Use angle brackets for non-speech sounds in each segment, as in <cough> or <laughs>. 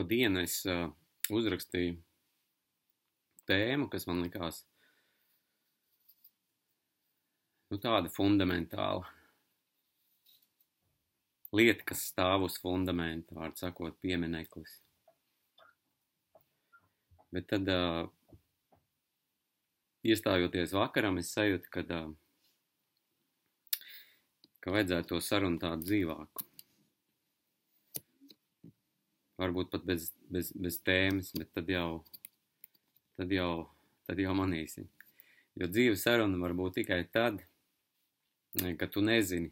pa dienu es uh, uzrakstīju tēmu, kas man likās nu, tāda fundamentāla lieta, kas stāv uz fundamenta, vārdu sakot, piemineklis. Bet tad, uh, iestājoties vakaram, es sajūtu, ka, uh, ka vajadzētu to sarunu tādu dzīvāku. Varbūt pat bez, bez, bez tēmas, bet tad jau, tad jau, tad jau manīsim. Jo dzīve saruna var būt tikai tad, kad tu nezini,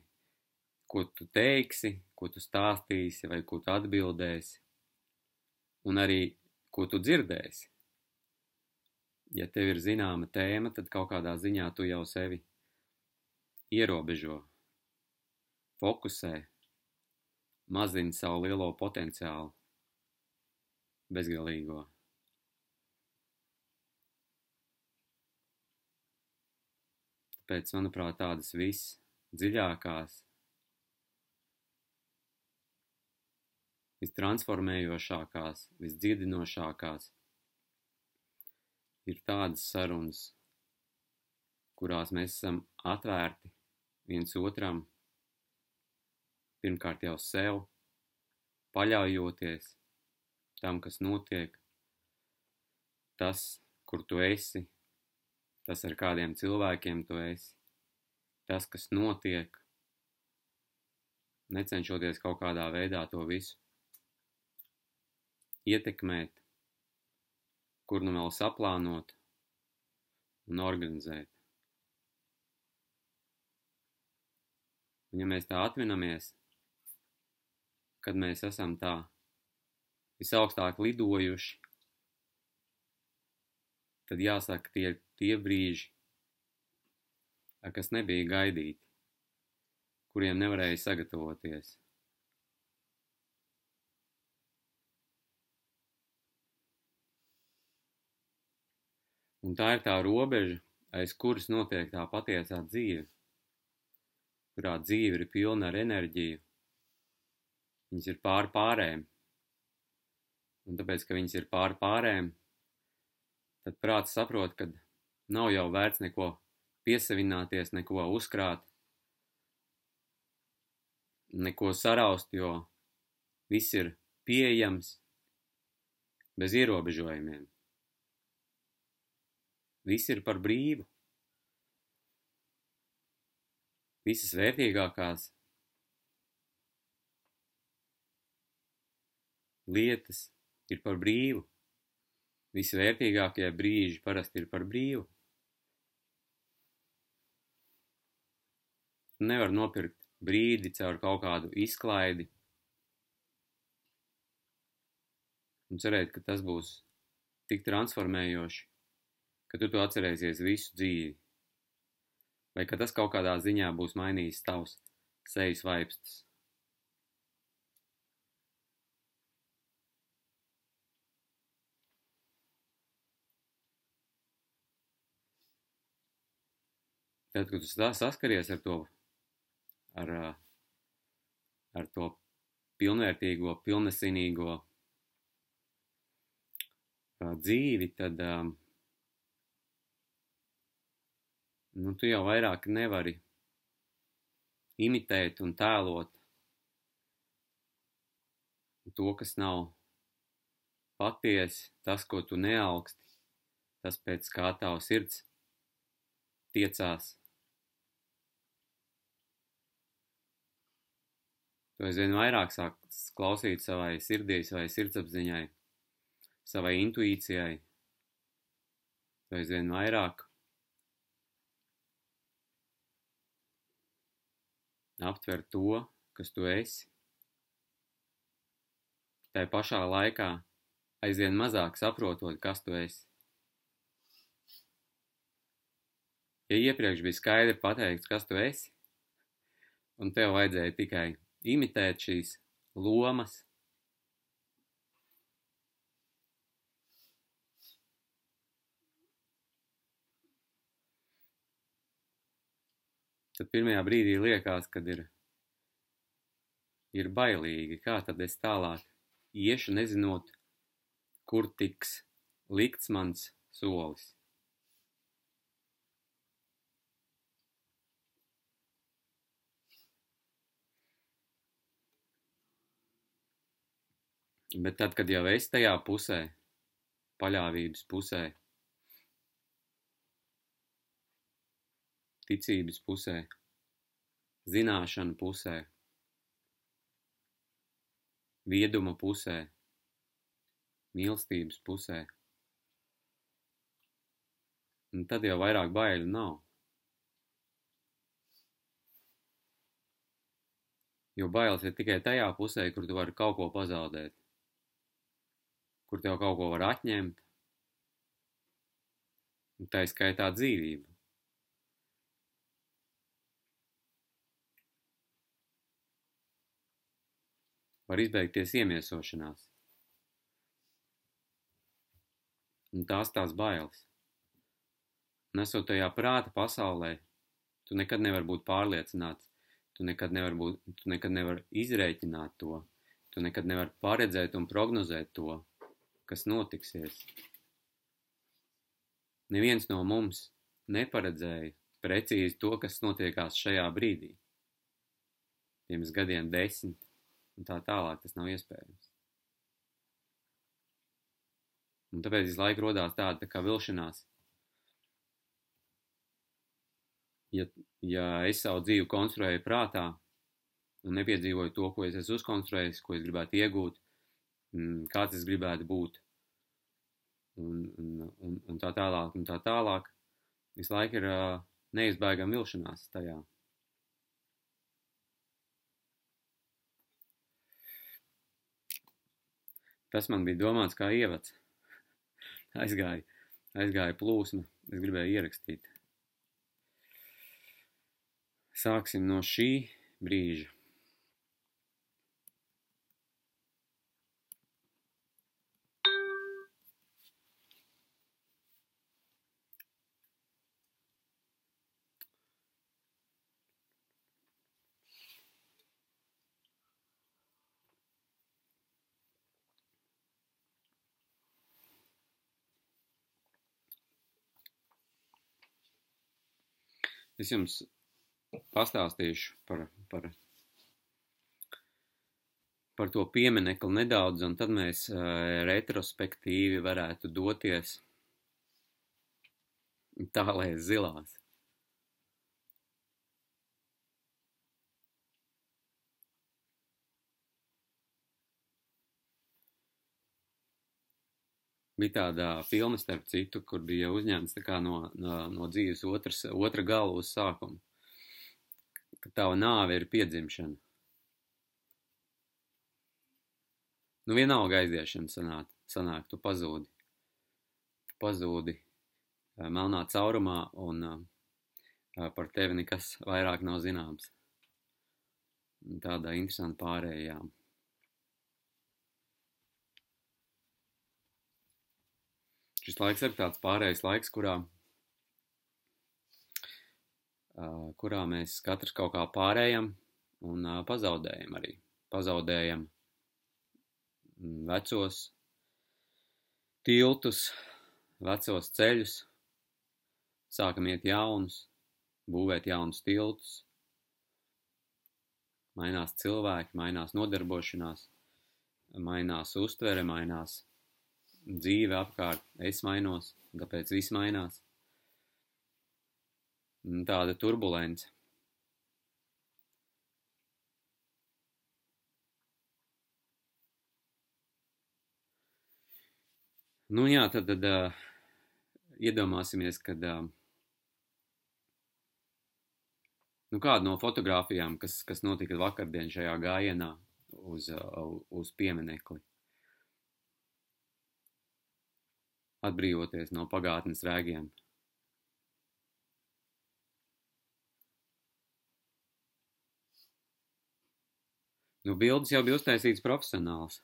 ko tu teiksi, ko tu stāstīsi vai ko tu atbildēsi, un arī ko tu dzirdēsi. Ja tev ir zināma tēma, tad kaut kādā ziņā tu jau sevi ierobežo, fokusē, mazini savu lielo potenciālu, bezgalīgo. Tāpēc, manuprāt, tādas visdziļākās vistransformējošākās, visdziedinošākās ir tādas sarunas, kurās mēs esam atvērti viens otram, pirmkārt jau sev, paļaujoties tam, kas notiek, tas, kur tu esi, tas ar kādiem cilvēkiem tu esi, tas, kas notiek, necenšoties kaut kādā veidā to visu ietekmēt, kur nu vēl saplānot un organizēt. Un ja mēs tā atminamies, kad mēs esam tā visaugstāk lidojuši, tad jāsaka tie, tie brīži, kas nebija gaidīti, kuriem nevarēja sagatavoties. Un tā ir tā robeža, aiz kuras notiek tā patiesā dzīve, kurā dzīve ir pilna ar enerģiju. Viņas ir pār pārēm. Un tāpēc, ka viņas ir pār pārēm, tad prāts saprot, ka nav jau vērts neko piesavināties, neko uzkrāt, neko saraust, jo viss ir pieejams bez ierobežojumiem. Viss ir par brīvu. Visas vērtīgākās lietas ir par brīvu. Visvērtīgākie brīži parasti ir par brīvu. Nevar nopirkt brīdi caur kaut kādu izklaidi un cerēt, ka tas būs tik transformējoši, ka tu to atcerēsies visu dzīvi, vai ka tas kaut kādā ziņā būs mainījis tavs sejas vaipstas. Tad, kad tu saskaries ar to, ar, ar to pilnvērtīgo, pilnesinīgo dzīvi, tad nu, tu jau vairāk nevari imitēt un tēlot to, kas nav patiesi, tas, ko tu neaugsti, tas pēc kā tavs sirds tiecās. Tu aizvien vairāk sāk klausīt savai sirdī, savai sirdsapziņai, savai intuīcijai. Tu aizvien vairāk aptver to, kas tu esi. Tai pašā laikā aizvien mazāk saprotot, kas tu esi. Ja iepriekš bija skaidri pateikts, kas tu esi, un tev vajadzēja tikai imitēt šīs lomas, tad pirmajā brīdī liekas, kad ir, ir bailīgi, kā tad es tālāk iešu, nezinot, kur tiks likts mans solis. Bet tad, kad jau es tajā pusē, paļāvības pusē, ticības pusē, zināšanu pusē, vieduma pusē, mīlestības pusē. Un tad jau vairāk baiļu nav. Jo bailes ir tikai tajā pusē, kur tu vari kaut ko pazaudēt, kur tev kaut ko var atņemt, un tā izskaitā dzīvību. var izbeigties iemiesošanās. Un tās tās bailes. Nesot tajā prāta pasaulē, tu nekad nevar būt pārliecināts, tu nekad nevar, būt, tu nekad nevar izrēķināt to, tu nekad nevar paredzēt un prognozēt to, kas notiksies. Neviens no mums neparedzēja precīzi to, kas notiekās šajā brīdī. Pirms gadiem desmit, un tā tālāk tas nav iespējams. Un tāpēc visu laiku rodās tāda tā kā vilšanās. Ja, ja es savu dzīvi konstruēju prātā un nepiedzīvoju to, ko es esmu uzkonstruējis, ko es gribētu iegūt, kāds es gribētu būt, un, un, un, un tā tālāk, un tā tālāk, visu laiku ir uh, neizbēgama vilšanās tajā. Tas man bija domāts kā ievads. <laughs> Aizgāja, aizgāja plūsma, es gribēju ierakstīt. Sāksim no šī brīža. Es jums pastāstīšu par, par, par to pieminekli nedaudz, un tad mēs retrospektīvi varētu doties tālēs zilās. Bija tāda filma, starp citu, kur bija uzņemts no, no, no dzīves otras, otra gala uz sākumu. Ka tava nāve ir piedzimšana. Nu, vienalga aiziešana sanāk, sanāk tu pazūdi. Tu pazūdi melnā caurumā un par tevi nekas vairāk nav zināms. Tāda interesanta pārējām. Šis laiks ir tāds pārējais laiks, kurā, kurā mēs katrs kaut kā pārējam un pazaudējam arī. Pazaudējam vecos tiltus, vecos ceļus, sākam iet jaunus, būvēt jaunus tiltus, mainās cilvēki, mainās nodarbošanās, mainās uztvere, mainās dzīve apkārt, es mainos, tāpēc viss mainās. Tāda turbulence. Nu jā, tad, tad uh, iedomāsimies, kad uh, nu, kāda no fotografijām, kas, kas notika vakardien šajā gājienā uz, uh, uz pieminekli. Atbrīvoties no pagātnes rēgiem. Nu, bildes jau bija uztaisīts profesionāls.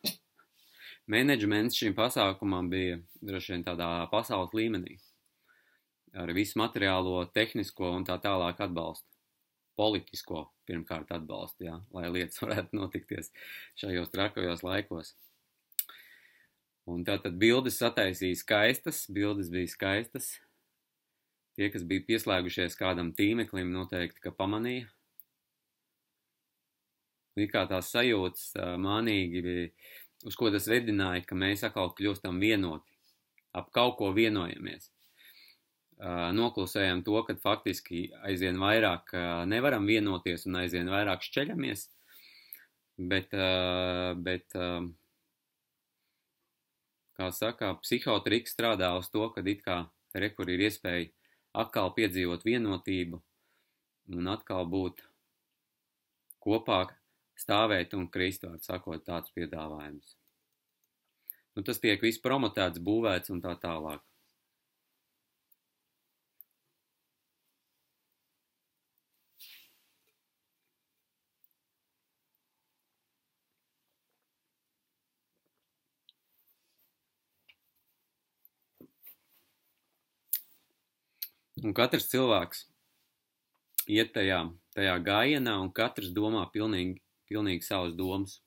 Menedžments šim pasākumam bija droši vien tādā pasaules līmenī. Ar visu materiālo, tehnisko un tā tālāk atbalstu. Politisko pirmkārt atbalstu, jā, lai lietas varētu notikties šajos trakajos laikos. Un tātad bildes sataisīja skaistas, bildes bija skaistas. Tie, kas bija pieslēgušies kādam tīmeklim, noteikti, ka pamanīja. Bija kā tās sajūtas mānīgi, bija, uz ko tas vedināja, ka mēs atkal kļūstam vienoti, ap kaut ko vienojamies. Noklusējam to, ka faktiski aizvien vairāk nevaram vienoties un aizvien vairāk šķeļamies, bet, bet kā saka, psihotriks strādā uz to, ka it kā rekur ir iespēja atkal piedzīvot vienotību un atkal būt kopā, stāvēt un krist, var sakot, tāds piedāvājums. Nu, tas tiek viss promotēts, būvēts un tā tālāk. Un katrs cilvēks iet tajā, tajā gājienā, un katrs domā pilnīgi, pilnīgi savas domas.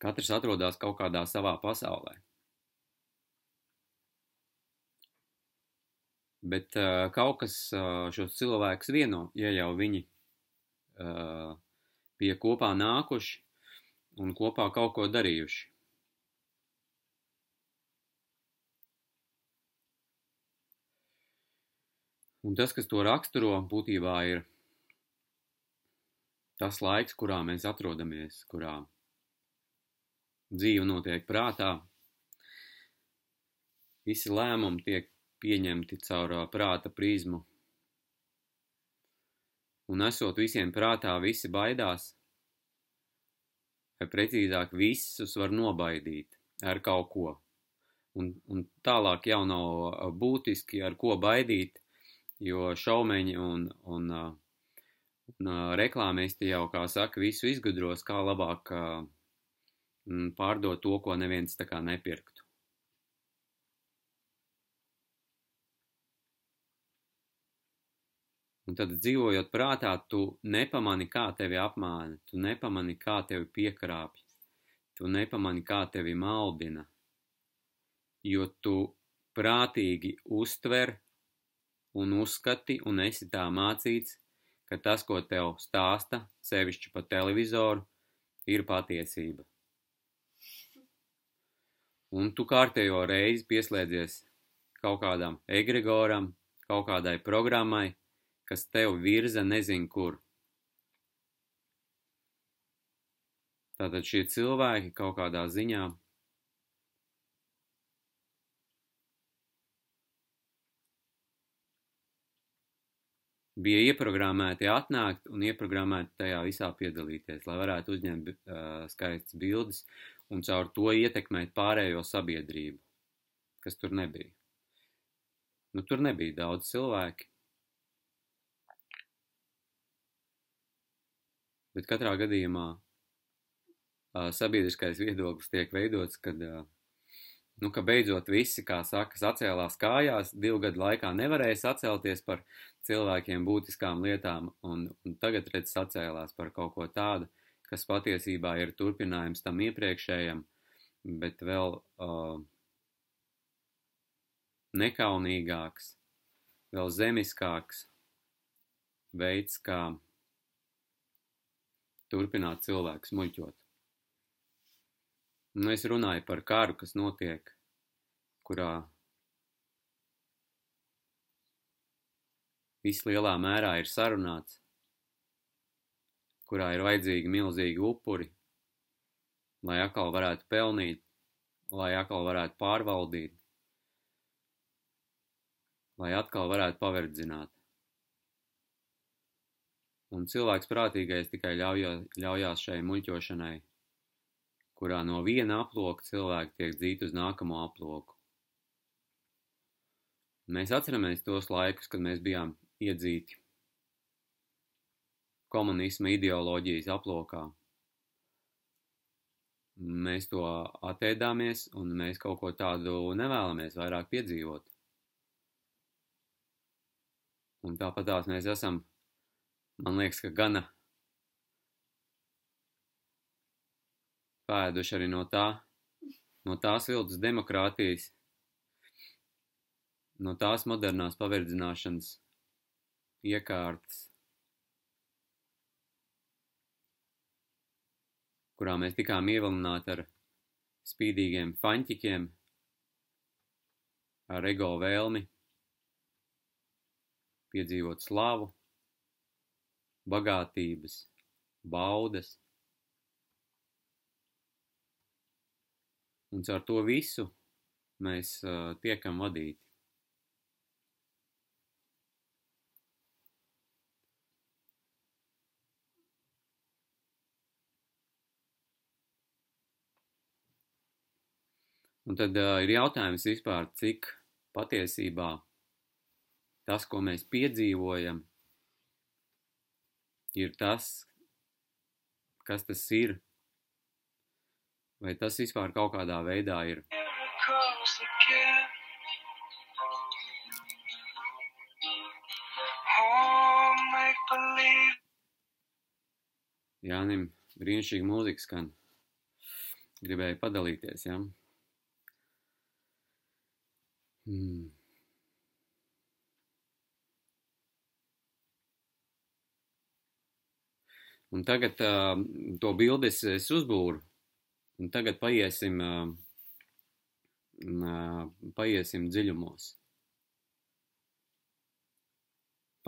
Katrs atrodas kaut kādā savā pasaulē. Bet uh, kaut kas uh, šos cilvēkus vieno, ja jau viņi uh, bija kopā nākuši un kopā kaut ko darījuši. Un tas, kas to raksturo, būtībā ir tas laiks, kurā mēs atrodamies, kurā dzīve notiek prātā. Visi lēmumi tiek pieņemti caur prāta prizmu. Un esot visiem prātā, visi baidās, vai precīzāk, visus var nobaidīt ar kaut ko. Un, un tālāk jau nav būtiski, ar ko baidīt, jo šaumeņi un, un, un reklāmisti jau, kā saka, visu izgudros, kā labāk pārdot to, ko neviens tā kā nepirktu. Un tad dzīvojot prātā, tu nepamani, kā tevi apmāna, tu nepamani, kā tevi piekrāpj, tu nepamani, kā tevi maldina, jo tu prātīgi uztver un uzskati un esi tā mācīts, ka tas, ko tev stāsta, sevišķi pa televizoru, ir patiesība. Un tu kārtējo reizi pieslēdzies kaut kādam egregoram, kaut kādai programmai, kas tev virza nezin kur. Tātad šie cilvēki kaut kādā ziņā bija ieprogrammēti atnākt un ieprogrammēti tajā visā piedalīties, lai varētu uzņemt uh, skaistas bildes un caur to ietekmēt pārējo sabiedrību, kas tur nebija. Nu, tur nebija daudz cilvēki. Bet katrā gadījumā uh, sabiedriskais viedoklis tiek veidots, kad uh, nu, ka beidzot visi, kā saka, sacēlās kājās, divu gadu laikā nevarēja sacelties par cilvēkiem būtiskām lietām, un, un tagad redz sacēlās par kaut ko tādu, kas patiesībā ir turpinājums tam iepriekšējam, bet vēl uh, nekaunīgāks, vēl zemiskāks veids, kā turpināt cilvēkus muļķot. Nu, es runāju par karu, kas notiek, kurā viss lielā mērā ir sarunāts, kurā ir vajadzīgi milzīgi upuri, lai atkal varētu pelnīt, lai atkal varētu pārvaldīt, lai atkal varētu paverdzināt. Un cilvēks prātīgais tikai ļaujās, ļaujās šai muļķošanai kurā no viena aploka cilvēki tiek dzīti uz nākamo aploku. Mēs atceramies tos laikus, kad mēs bijām iedzīti komunisma ideoloģijas aplokā. Mēs to atēdāmies, un mēs kaut ko tādu nevēlamies vairāk piedzīvot. Un tāpat tās mēs esam, man liekas, ka gana pēduši arī no tā, no tās viltus demokrātijas, no tās modernās paverdzināšanas iekārtas, kurā mēs tikām ievilināti ar spīdīgiem faņķikiem, ar ego vēlmi piedzīvot slavu, bagātības, baudas. Un caur to visu mēs uh, tiekam vadīti. Un tad uh, ir jautājums vispār, cik patiesībā tas, ko mēs piedzīvojam, ir tas, kas tas ir, vai tas vispār kaut kādā veidā ir. Jānim brīnišķīga mūzika skan. Gribēju padalīties, jā. Ja? Hmm. Un tagad uh, to bildi es, es uzbūru. Un tagad paiesim, paiesim dziļumos.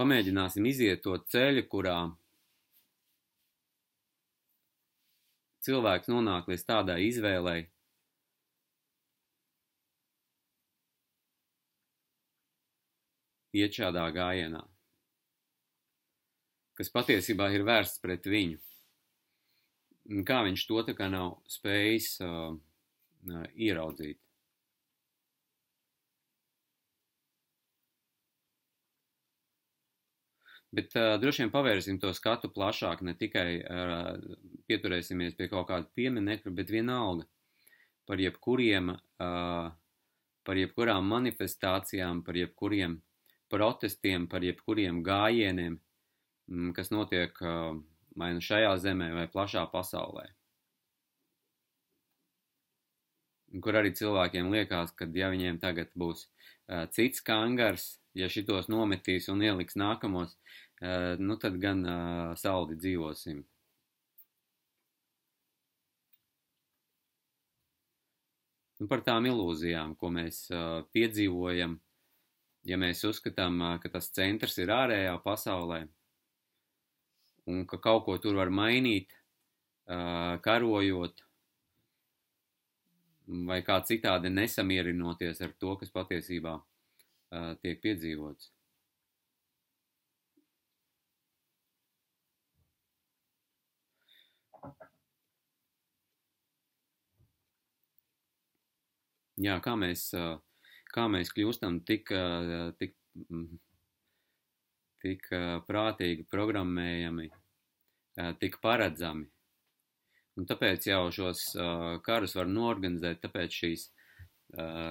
Pamēģināsim iziet to ceļu, kurā cilvēks nonāk līdz tādai izvēlei, iet šādā gājienā, kas patiesībā ir vērsts pret viņu. Kā viņš to tā kā nav spējis uh, uh, ieraudzīt. Bet uh, droši vien pavērsim to skatu plašāk, ne tikai uh, pieturēsimies pie kaut kāda pieminekļa, bet vienalga par jebkuriem, uh, par jebkurām manifestācijām, par jebkuriem protestiem, par jebkuriem gājieniem, mm, kas notiek vai nu šajā zemē, vai plašā pasaulē. Kur arī cilvēkiem liekas, ka ja viņiem tagad būs uh, cits kangars, ja šitos nometīs un ieliks nākamos, uh, nu tad gan uh, saldi dzīvosim. Un par tām ilūzijām, ko mēs uh, piedzīvojam, uh, ja mēs uzskatām, ka tas centrs ir ārējā pasaulē un ka kaut ko tur var mainīt, karojot vai kā citādi nesamierinoties ar to, kas patiesībā tiek piedzīvots. Jā, kā mēs kā mēs kļūstam tik, tik, tik prātīgi programmējami, tik paredzami. Un tāpēc jau šos karus var norganizēt, tāpēc šīs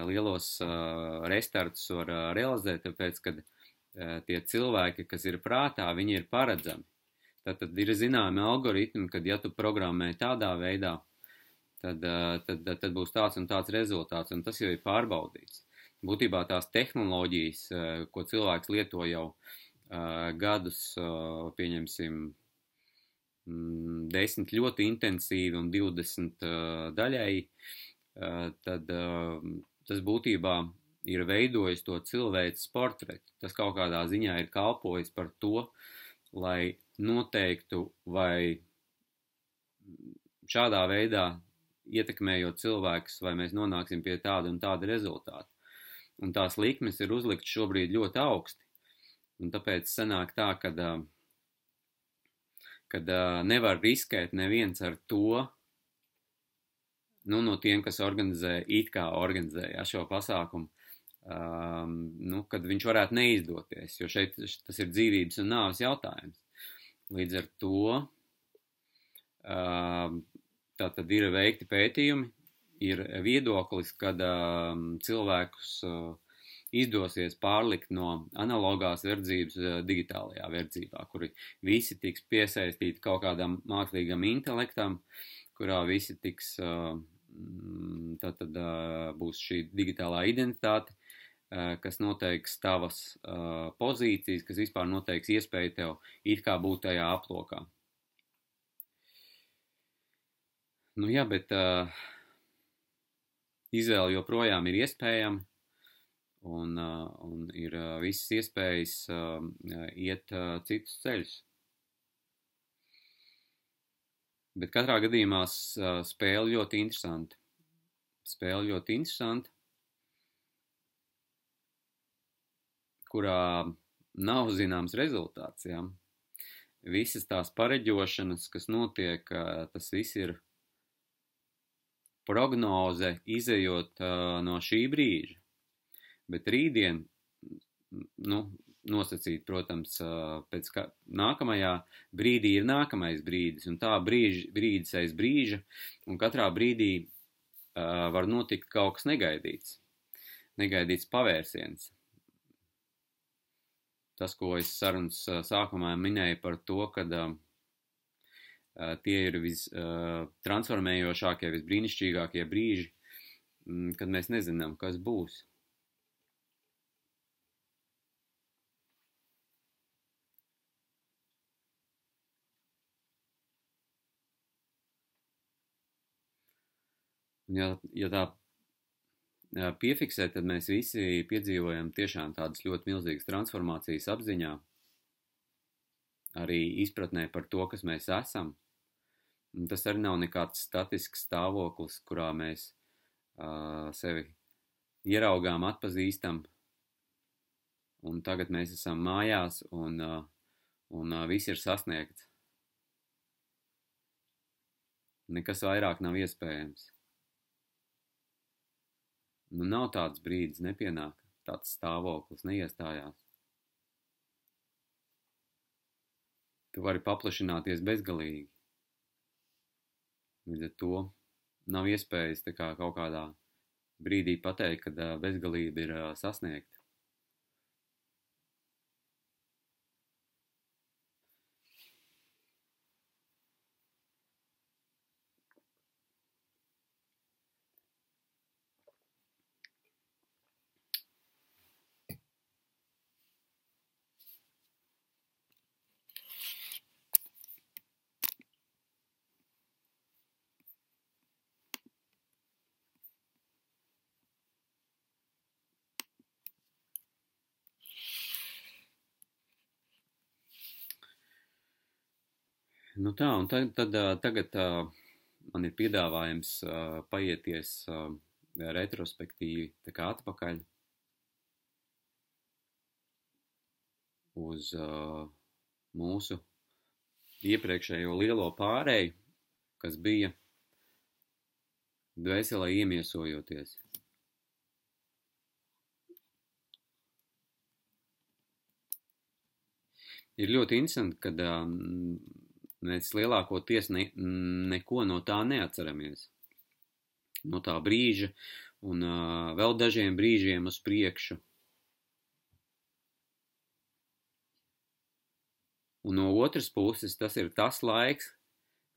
lielos restartus var realizēt, tāpēc, kad tie cilvēki, kas ir prātā, viņi ir paredzami. Tātad ir zināmi algoritmi, kad ja tu programmē tādā veidā, tad, tad, tad būs tāds un tāds rezultāts, un tas jau ir pārbaudīts būtībā tās tehnoloģijas, eh, ko cilvēks lieto jau uh, gadus, uh, pieņemsim, mm, desmit ļoti intensīvi un 20 uh, daļēji, tad tas būtībā ir veidojis to cilvēces portretu. Tas kaut kādā ziņā ir kalpojis par to, lai noteiktu vai šādā veidā ietekmējot cilvēkus, vai mēs nonāksim pie tāda un tāda rezultāta un tās likmes ir uzliktas šobrīd ļoti augsti. Un tāpēc sanāk tā, ka kad nevar riskēt neviens ar to, nu, no tiem, kas organizē, it kā organizē ja, šo pasākumu, um, nu, kad viņš varētu neizdoties, jo šeit tas ir dzīvības un nāves jautājums. Līdz ar to um, tā tad ir veikti pētījumi, ir viedoklis, kad uh, cilvēkus uh, izdosies pārlikt no analogās verdzības uh, digitālajā verdzībā, kuri visi tiks piesaistīti kaut kādam mākslīgam intelektam, kurā visi tiks uh, tad, tad būs šī digitālā identitāte, kas noteiks tavas pozīcijas, kas vispār noteiks iespēju tev it kā būt tajā aplokā. Nu jā, bet uh, izvēle joprojām ir iespējama, un, uh, un ir uh, visas iespējas uh, iet uh, citus ceļus. Bet katrā gadījumā spēle ļoti interesanti. Spēle ļoti interesanti, kurā nav zināms rezultāts. Ja? Visas tās pareģošanas, kas notiek, tas viss ir prognoze izējot no šī brīža. Bet rītdien, nu, nosacīt, protams, uh, pēc kā nākamajā brīdī ir nākamais brīdis, un tā brīž, brīdis aiz brīža, un katrā brīdī uh, var notikt kaut kas negaidīts, negaidīts pavērsiens. Tas, ko es sarunas sākumā minēju par to, ka uh, tie ir vistransformējošākie, visbrīnišķīgākie brīži, mm, kad mēs nezinām, kas būs. Ja, ja tā piefiksē, tad mēs visi piedzīvojam tiešām tādas ļoti milzīgas transformācijas apziņā, arī izpratnē par to, kas mēs esam. Un tas arī nav nekāds statisks stāvoklis, kurā mēs uh, sevi ieraugām, atpazīstam, un tagad mēs esam mājās, un, uh, un uh, viss ir sasniegts. Nekas vairāk nav iespējams. Nu, nav tāds brīdis, nepienāk tāds stāvoklis, neiestājās. Tu vari paplašināties bezgalīgi. Līdz ar to nav iespējas kā kaut kādā brīdī pateikt, ka bezgalība ir sasniegta. Nu tā, un tad, tad, tagad man ir piedāvājums paieties retrospektīvi tā kā atpakaļ uz mūsu iepriekšējo lielo pārēju, kas bija dvēselē iemiesojoties. Ir ļoti interesanti, kad um, Mēs lielākoties ne, neko no tā neatceramies. No tā brīža un uh, vēl dažiem brīžiem uz priekšu. Un no otras puses, tas ir tas laiks,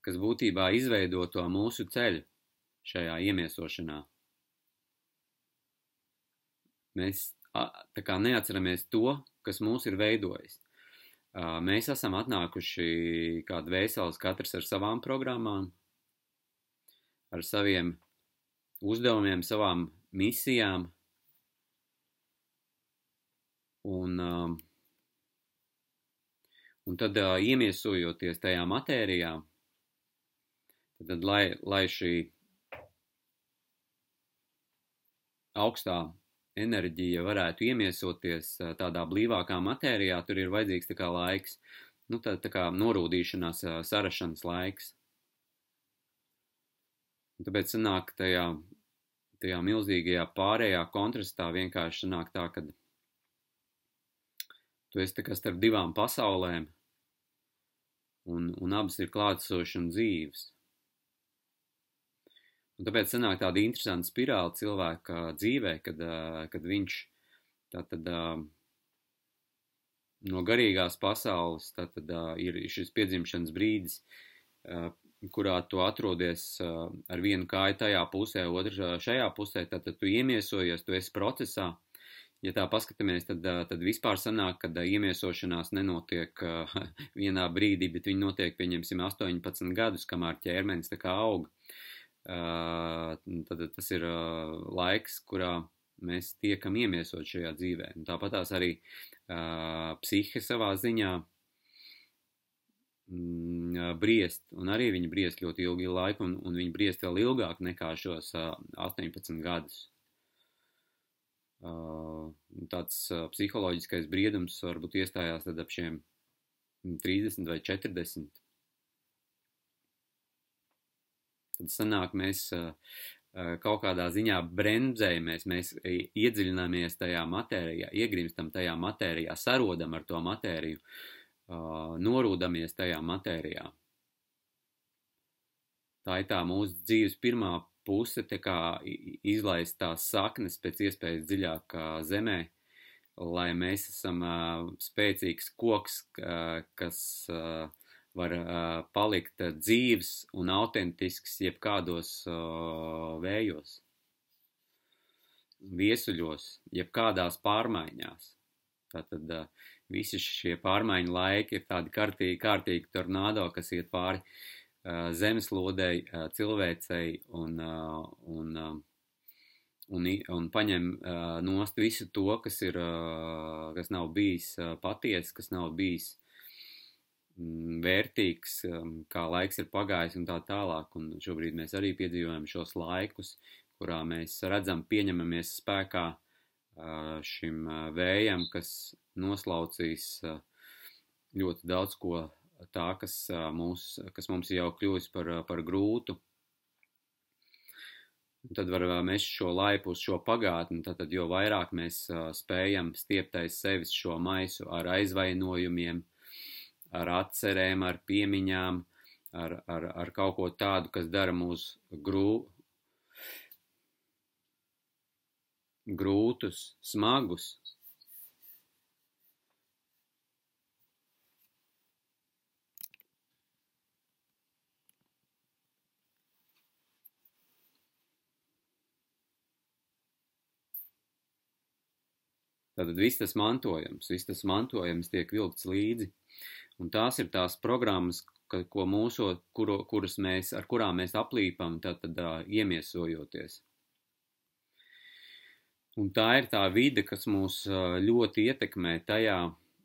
kas būtībā izveido to mūsu ceļu šajā iemiesošanā. Mēs tā kā neatceramies to, kas mūs ir veidojis. Mēs esam atnākuši kā dvēseles katrs ar savām programmām, ar saviem uzdevumiem, savām misijām. Un, un tad iemiesojoties tajā matērijā, tad, tad lai, lai šī augstā enerģija varētu iemiesoties tādā blīvākā matērijā, tur ir vajadzīgs tā kā laiks, nu tā, tā kā norūdīšanās, sarašanas laiks. Un tāpēc sanāk tajā, tajā milzīgajā pārējā kontrastā vienkārši sanāk tā, ka tu esi tā kā starp divām pasaulēm, un, un abas ir klātsošas un dzīves. Un tāpēc sanāk tāda interesanta spirāla cilvēka dzīvē, kad, kad viņš tātad no garīgās pasaules tātad ir šis piedzimšanas brīdis, kurā tu atrodies ar vienu kāju tajā pusē, otru šajā pusē, tad, tad tu iemiesojies, tu esi procesā. Ja tā paskatāmies, tad, tad vispār sanāk, ka iemiesošanās nenotiek <laughs> vienā brīdī, bet viņi notiek, pieņemsim, 18 gadus, kamēr ķermenis tā kā aug. Tad tas ir laiks, kurā mēs tiekam iemiesot šajā dzīvē. Un tāpat tās arī psihe savā ziņā mm, briest, un arī viņi briest ļoti ilgu laiku, un, un viņi briest vēl ilgāk nekā šos uh, 18 gadus. Uh, tāds uh, psiholoģiskais briedums varbūt iestājās tad ap šiem 30 vai 40. Tad sanāk, mēs kaut kādā ziņā bremzējamies, mēs iedziļināmies tajā matērijā, iegrimstam tajā matērijā, sarodam ar to matēriju, norūdamies tajā matērijā. Tā ir tā mūsu dzīves pirmā puse, tā kā izlaist tās saknes pēc iespējas dziļāk zemē, lai mēs esam spēcīgs koks, kas var uh, palikt dzīves un autentisks jebkādos uh, vējos, viesuļos, jebkādās pārmaiņās. Tātad uh, visi šie pārmaiņu laiki ir tādi kārtīgi, kārtīgi tornado, kas iet pāri uh, zemeslodei, uh, cilvēcei un, uh, un, uh, un, un paņem uh, nost visu to, kas, ir, uh, kas nav bijis uh, patiesi, kas nav bijis vērtīgs, um, kā laiks ir pagājis un tā tālāk. Un šobrīd mēs arī piedzīvojam šos laikus, kurā mēs redzam, pieņemamies spēkā šim vējam, kas noslaucīs ļoti daudz ko tā, kas, mūs, kas mums jau kļūst par, par grūtu. Tad var mest šo laipu uz šo pagātni, tad, tad jo vairāk mēs spējam stiept aiz sevis šo maisu ar aizvainojumiem, ar atcerēm, ar piemiņām, ar, ar, ar kaut ko tādu, kas dara mūs grū, grūtus, smagus. Tātad viss tas mantojums, viss tas mantojums tiek vilkts līdzi. Un tās ir tās programmas, ka, ko mūsu, kuro, kuras mēs, ar kurām mēs aplīpam, tātad uh, iemiesojoties. Un tā ir tā vide, kas mūs ļoti ietekmē tajā,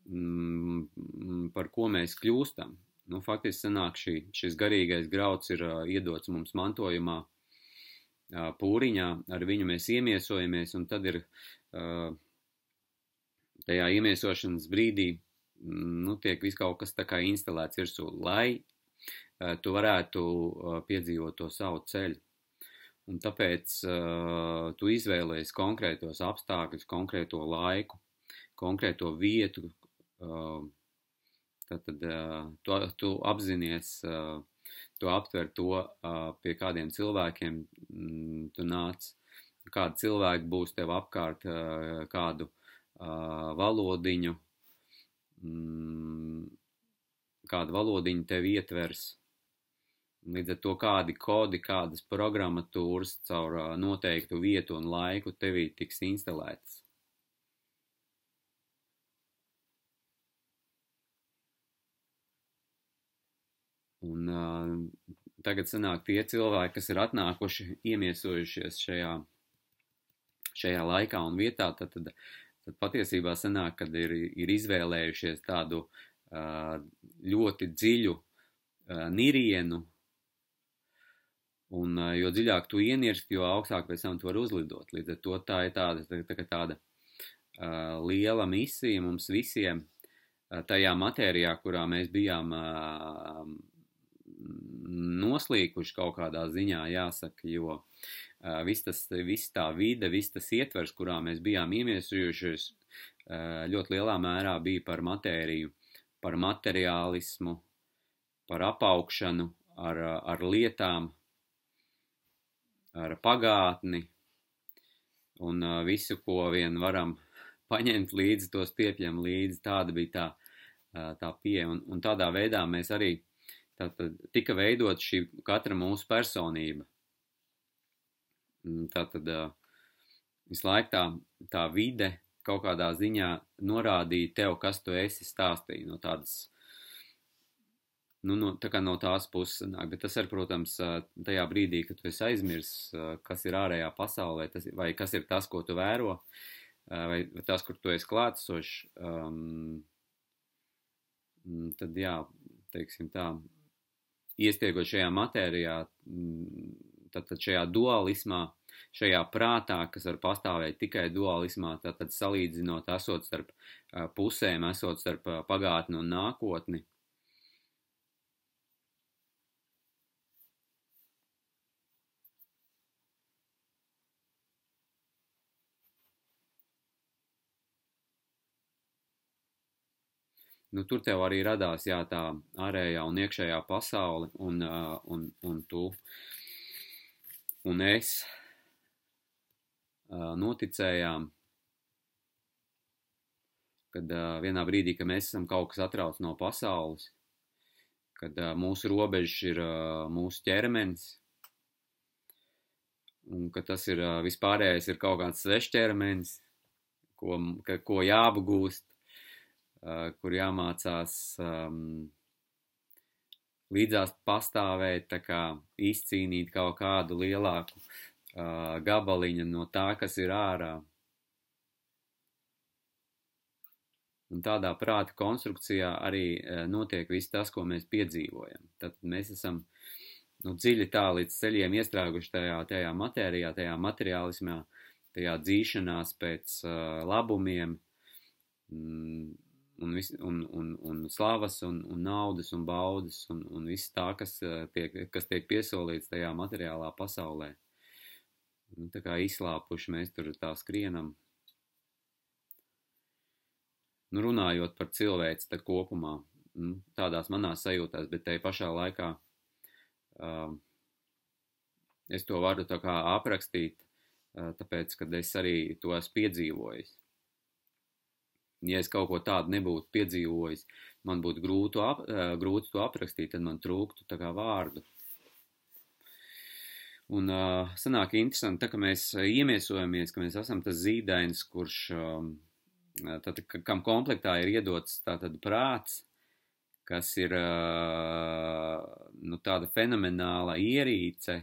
mm, par ko mēs kļūstam. Nu, faktiski sanāk šī, šis garīgais grauds ir iedots mums mantojumā pūriņā, ar viņu mēs iemiesojamies, un tad ir tajā iemiesošanas brīdī, nu, tiek viss kaut kas tā kā instalēts virsū, lai tu varētu piedzīvot to savu ceļu. Un tāpēc uh, tu izvēlējies konkrētos apstākļus, konkrēto laiku, konkrēto vietu. Uh, tad uh, tu, tu apzinājies, uh, tu aptver to, uh, pie kādiem cilvēkiem mm, tu nāc, kādi cilvēki būs tev apkārt, uh, kādu uh, valodiņu, mm, kādu valodiņu tev ietvers. Līdz ar to kādi kodi, kādas programmatūras caur noteiktu vietu un laiku tevī tiks instalētas. Un uh, tagad sanāk tie cilvēki, kas ir atnākuši, iemiesojušies šajā, šajā laikā un vietā, tad, tad, tad patiesībā sanāk, kad ir, ir izvēlējušies tādu ļoti dziļu nirienu, Un, jo dziļāk tu ienirsti, jo augstāk pēc tam tu vari uzlidot. Līdz ar to tā ir tāda, tā, tā, tāda liela misija mums visiem tajā matērijā, kurā mēs bijām noslīkuši kaut kādā ziņā, jāsaka, jo uh, viss tas, viss tā vide, viss tas ietvers, kurā mēs bijām iemiesujušies, uh, ļoti lielā mērā bija par matēriju, par materiālismu, par apaugšanu ar, ar lietām, ar pagātni un uh, visu, ko vien varam paņemt līdzi, to stiepjam līdzi. Tāda bija tā, tā pieeja. Un, un tādā veidā mēs arī tātad tika veidot šī katra mūsu personība. Tātad visu laiku tā, tā vide kaut kādā ziņā norādīja tev, kas tu esi stāstīja no tādas, nu, no, tā kā no tās puses nāk, bet tas ir, protams, tajā brīdī, kad tu esi aizmirs, kas ir ārējā pasaulē, tas, vai kas ir tas, ko tu vēro, vai tas, kur tu esi klātsošs, um, tad jā, teiksim tā, iestiegot šajā matērijā, tad šajā dualismā, šajā prātā, kas var pastāvēt tikai dualismā, tad salīdzinot esot starp pusēm, esot starp pagātni un nākotni, nu, tur tev arī radās jā, tā ārējā un iekšējā pasaule, un, un, un tu. Un es noticējām, kad vienā brīdī, kad mēs esam kaut kas atrauc no pasaules, kad mūsu robežs ir mūsu ķermenis, un ka tas ir vispārējais ir kaut kāds svešķermenis, ko, ka, ko jāapgūst, kur jāmācās um, līdzās pastāvēt, tā kā izcīnīt kaut kādu lielāku uh, gabaliņu no tā, kas ir ārā. Un tādā prāta konstrukcijā arī uh, notiek viss tas, ko mēs piedzīvojam. Tad mēs esam nu, dziļi tā līdz ceļiem iestrēguši tajā, tajā matērijā, tajā materiālismā, tajā dzīšanās pēc uh, labumiem, mm, un, vis, un, un, un slavas, un, un naudas, un baudas, un, un viss tā, kas eh, tiek, kas tiek piesolīts tajā materiālā pasaulē. Nu, tā kā izslāpuši mēs tur tā skrienam. Nu, runājot par cilvēci tad kopumā, nu, tādās manās sajūtās, bet te pašā laikā uh, es to varu tā kā aprakstīt, uh, tāpēc, kad es arī to esmu piedzīvojis ja es kaut ko tādu nebūtu piedzīvojis, man būtu grūti, ap, grūti to aprakstīt, tad man trūktu tā kā vārdu. Un uh, sanāk interesanti, tā, ka mēs iemiesojamies, ka mēs esam tas zīdainis, kurš, um, tātad, kam komplektā ir iedots tātad prāts, kas ir uh, nu, tāda fenomenāla ierīce,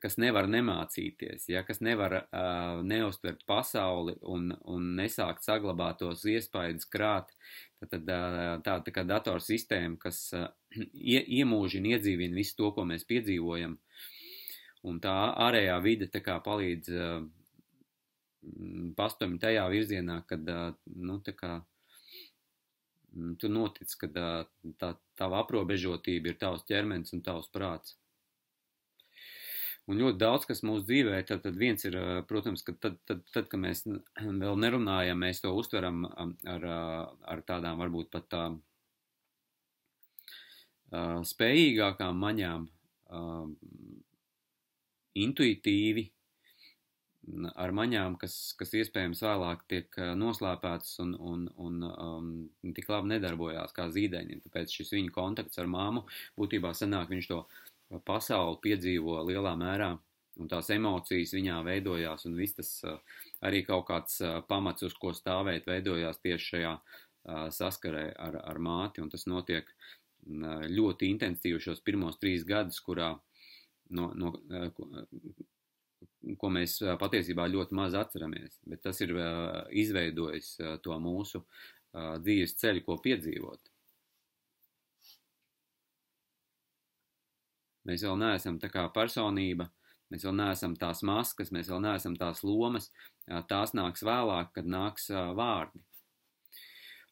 kas nevar nemācīties, ja, kas nevar uh, neuztvert pasauli un, un nesākt saglabāt tos iespaidus krāt, tad, uh, tā, tā kā datorsistēma, kas uh, <clears throat> ie, iemūžina, iedzīvina visu to, ko mēs piedzīvojam, un tā ārējā vide tā kā palīdz uh, pastumj tajā virzienā, kad, uh, nu, tā kā tu notic, ka tā tava aprobežotība ir tavs ķermenis un tavs prāts. Un ļoti daudz, kas mūsu dzīvē, tad, tad viens ir, protams, ka tad, tad, tad, kad mēs <clears throat> vēl nerunājam, mēs to uztveram ar, ar tādām varbūt pat tā, spējīgākām maņām, intuitīvi, ar maņām, kas, kas iespējams vēlāk tiek noslēpētas un, un, un um, tik labi nedarbojās kā zīdaiņiem. Tāpēc šis viņa kontakts ar māmu būtībā sanāk viņš to pasauli piedzīvo lielā mērā, un tās emocijas viņā veidojās, un viss tas arī kaut kāds pamats, uz ko stāvēt, veidojās tieši šajā saskarē ar, ar māti, un tas notiek ļoti intensīvi šos pirmos trīs gadus, kurā, no, no, ko mēs patiesībā ļoti maz atceramies, bet tas ir izveidojis to mūsu dzīves ceļu, ko piedzīvot. Mēs vēl neesam tā kā personība, mēs vēl neesam tās maskas, mēs vēl neesam tās lomas, tās nāks vēlāk, kad nāks vārdi.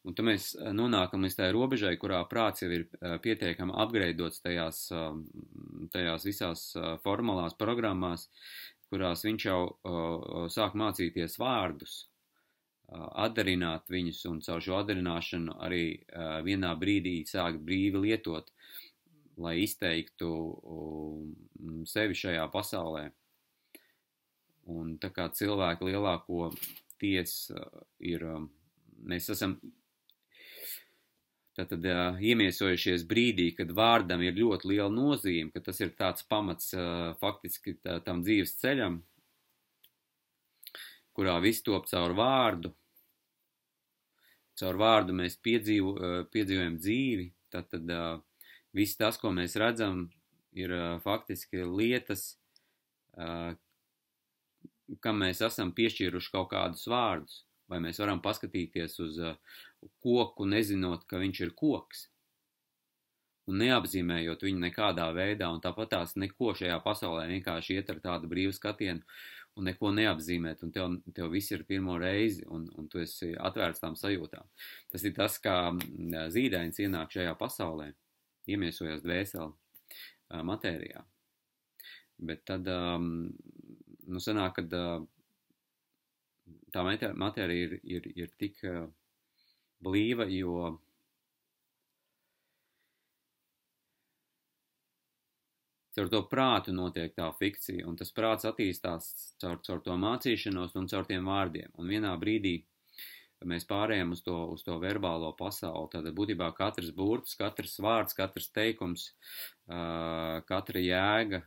Un tad mēs nonākam līdz tai robežai, kurā prāts jau ir pietiekami apgreidots tajās, tajās visās formulās programmās, kurās viņš jau sāk mācīties vārdus, atdarināt viņus un caur šo atdarināšanu arī vienā brīdī sāk brīvi lietot lai izteiktu um, sevi šajā pasaulē. Un tā kā cilvēku lielāko tiesu ir, um, mēs esam, Tātad uh, iemiesojušies brīdī, kad vārdam ir ļoti liela nozīme, ka tas ir tāds pamats uh, faktiski tā, tam dzīves ceļam, kurā viss top caur vārdu. Caur vārdu mēs piedzīvo, uh, piedzīvojam dzīvi, tātad uh, viss tas, ko mēs redzam, ir uh, faktiski lietas, uh, kam mēs esam piešķīruši kaut kādus vārdus, vai mēs varam paskatīties uz uh, koku, nezinot, ka viņš ir koks. Un neapzīmējot viņu nekādā veidā, un tāpat tās neko šajā pasaulē vienkārši iet ar tādu brīvu skatienu un neko neapzīmēt, un tev, tev viss ir pirmo reizi, un, un tu esi atvērts tām sajūtām. Tas ir tas, kā zīdainis ienāk šajā pasaulē, iemiesojas dvēseli matērijā. Bet tad, nu, sanāk, kad tā matērija ir, ir, ir tik blīva, jo caur to prātu notiek tā fikcija, un tas prāts attīstās caur, caur to mācīšanos un caur tiem vārdiem. Un vienā brīdī mēs pārējām uz to, uz to verbālo pasauli. Tad būtībā katrs burts, katrs vārds, katrs teikums, katra jēga,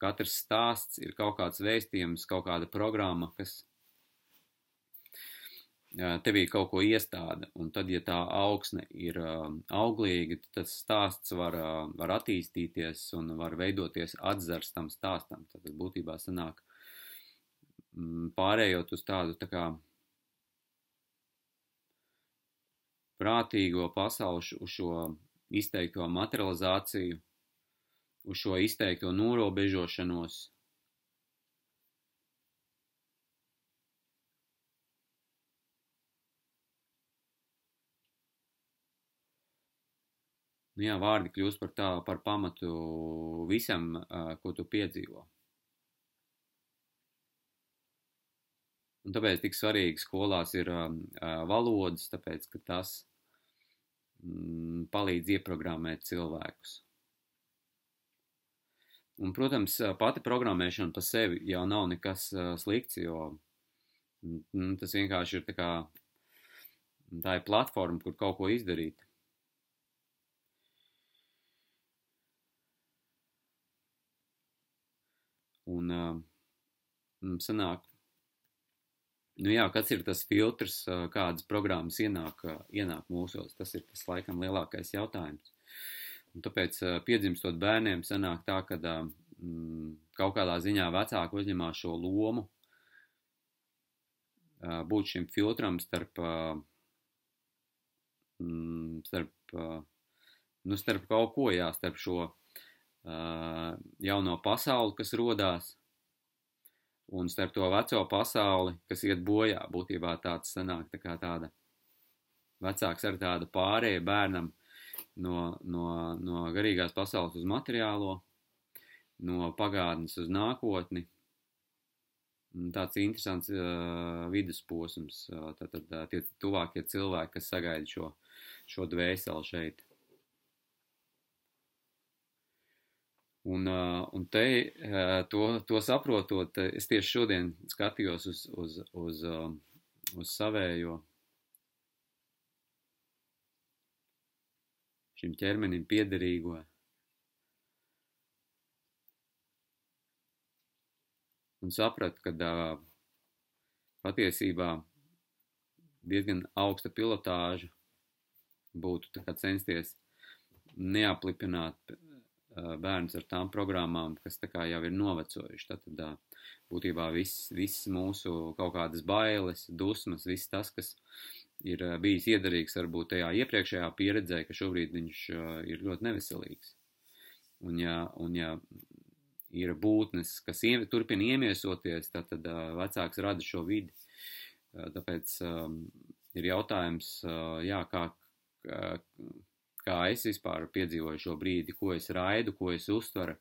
katrs stāsts ir kaut kāds vēstījums, kaut kāda programma, kas tevī kaut ko iestāda, un tad, ja tā augsne ir auglīga, tad stāsts var, var attīstīties un var veidoties atzars tam stāstam. Tad būtībā sanāk pārējot uz tādu tā kā prātīgo pasauli, uz šo izteikto materializāciju, uz šo izteikto norobežošanos, nu jā, vārdi kļūst par tā, par pamatu visam, ko tu piedzīvo. Un tāpēc tik svarīgi skolās ir valodas, tāpēc, ka tas palīdz ieprogrammēt cilvēkus. Un, protams, pati programmēšana pa sevi jau nav nekas slikts, jo mm, tas vienkārši ir tā kā tā ir platforma, kur kaut ko izdarīt. Un uh, sanāk, nu jā, kas ir tas filtrs, kādas programmas ienāk, ienāk mūsos, tas ir tas laikam lielākais jautājums. Un tāpēc piedzimstot bērniem sanāk tā, ka mm, kaut kādā ziņā vecāki uzņemās šo lomu būt šim filtram starp, mm, starp, nu, starp kaut ko, jā, starp šo jauno pasauli, kas rodās, un starp to veco pasauli, kas iet bojā, būtībā tāds sanāk tā kā tāda vecāks ar tādu pārēju bērnam no, no, no garīgās pasaules uz materiālo, no pagātnes uz nākotni. Tāds interesants uh, vidusposms, uh, tad, uh, tie tuvākie cilvēki, kas sagaida šo, šo dvēseli šeit. Un, un te, to, to saprotot, es tieši šodien skatījos uz, uz, uz, uz savējo šim ķermenim piederīgo. Un sapratu, ka patiesībā diezgan augsta pilotāža būtu censties neaplipināt bērns ar tām programmām, kas tā kā jau ir novecojuši. Tad būtībā viss, viss mūsu kaut kādas bailes, dusmas, viss tas, kas ir bijis iedarīgs varbūt tajā iepriekšējā pieredzē, ka šobrīd viņš ir ļoti neveselīgs. Un ja, un ja ir būtnes, kas iem, turpina iemiesoties, tad, tad vecāks rada šo vidi. Tāpēc um, ir jautājums, jā, kā, kā es vispār piedzīvoju šo brīdi, ko es raidu, ko es uztveru.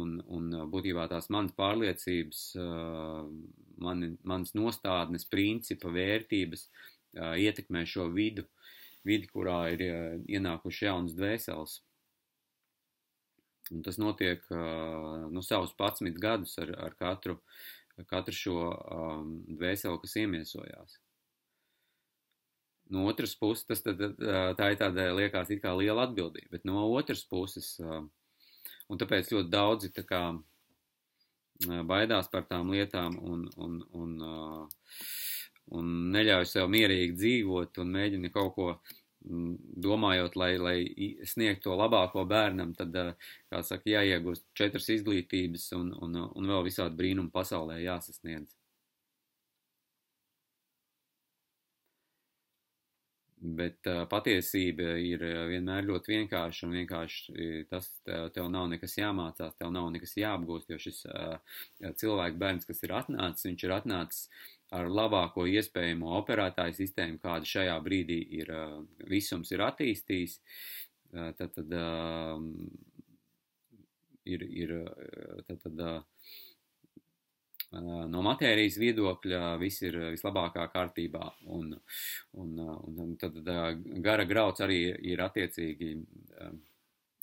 Un, un būtībā tās manas pārliecības, mani, manas nostādnes, principa, vērtības ietekmē šo vidu, vidi, kurā ir ienākuši jaunas dvēseles. Un tas notiek nu, savus 11 gadus ar, ar katru, katru šo dvēseli, kas iemiesojās. No otras puses, tas tad, tā ir tāda liekas it kā liela atbildība, bet no otras puses, un tāpēc ļoti daudzi tā kā baidās par tām lietām un, un, un, un neļauj sev mierīgi dzīvot un mēģina kaut ko domājot, lai, lai sniegtu to labāko bērnam, tad, kā saka, jāiegūst četras izglītības un, un, un vēl visādi brīnumi pasaulē jāsasniedz. Bet uh, patiesība ir vienmēr ļoti vienkārša, un vienkārši tas tev, nav nekas jāmācās, tev nav nekas jāapgūst, jo šis uh, cilvēks bērns, kas ir atnācis, viņš ir atnācis ar labāko iespējamo operētāju sistēmu, kāda šajā brīdī ir, uh, visums ir attīstījis. Uh, tad, tad uh, ir, ir tad, tad, uh, no matērijas viedokļa viss ir vislabākā kārtībā, un, un, un tad gara grauds arī ir attiecīgi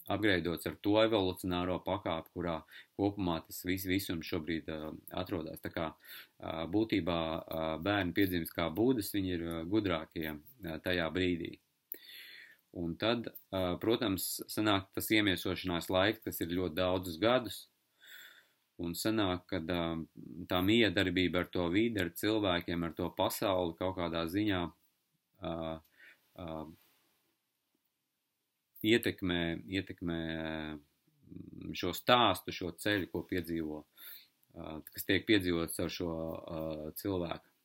apgreidots ar to evolucionāro pakāpi, kurā kopumā tas vis, visums šobrīd atrodas. Tā kā būtībā bērni piedzimst kā būdas, viņi ir gudrākie tajā brīdī. Un tad, protams, sanāk tas iemiesošanās laiks, kas ir ļoti daudzus gadus, Un sanāk, ka tā miedarbība ar to vidi, ar cilvēkiem, ar to pasauli kaut kādā ziņā uh, uh, ietekmē, ietekmē šo stāstu, šo ceļu, ko piedzīvo, uh, kas tiek piedzīvots ar šo cilvēku.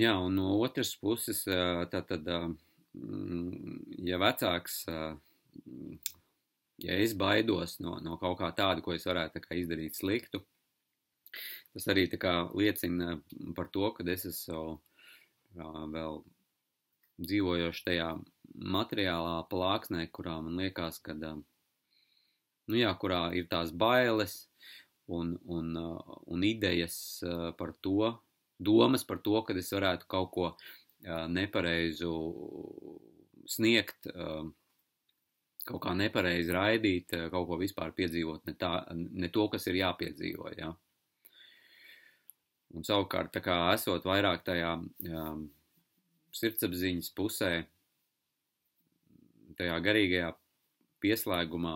Jā, un no otras puses, tātad, ja vecāks, ja es baidos no, no kaut kā tāda, ko es varētu kā, izdarīt sliktu, tas arī kā, liecina par to, ka es esmu vēl dzīvojoši tajā materiālā plāksnē, kurā man liekas, ka, nu jā, kurā ir tās bailes un, un, un idejas par to, domas par to, ka es varētu kaut ko nepareizu sniegt, kaut kā nepareizi raidīt, kaut ko vispār piedzīvot, ne, tā, ne to, kas ir jāpiedzīvo. Ja? Un savukārt, kā esot vairāk tajā jā, sirdsapziņas pusē, tajā garīgajā pieslēgumā,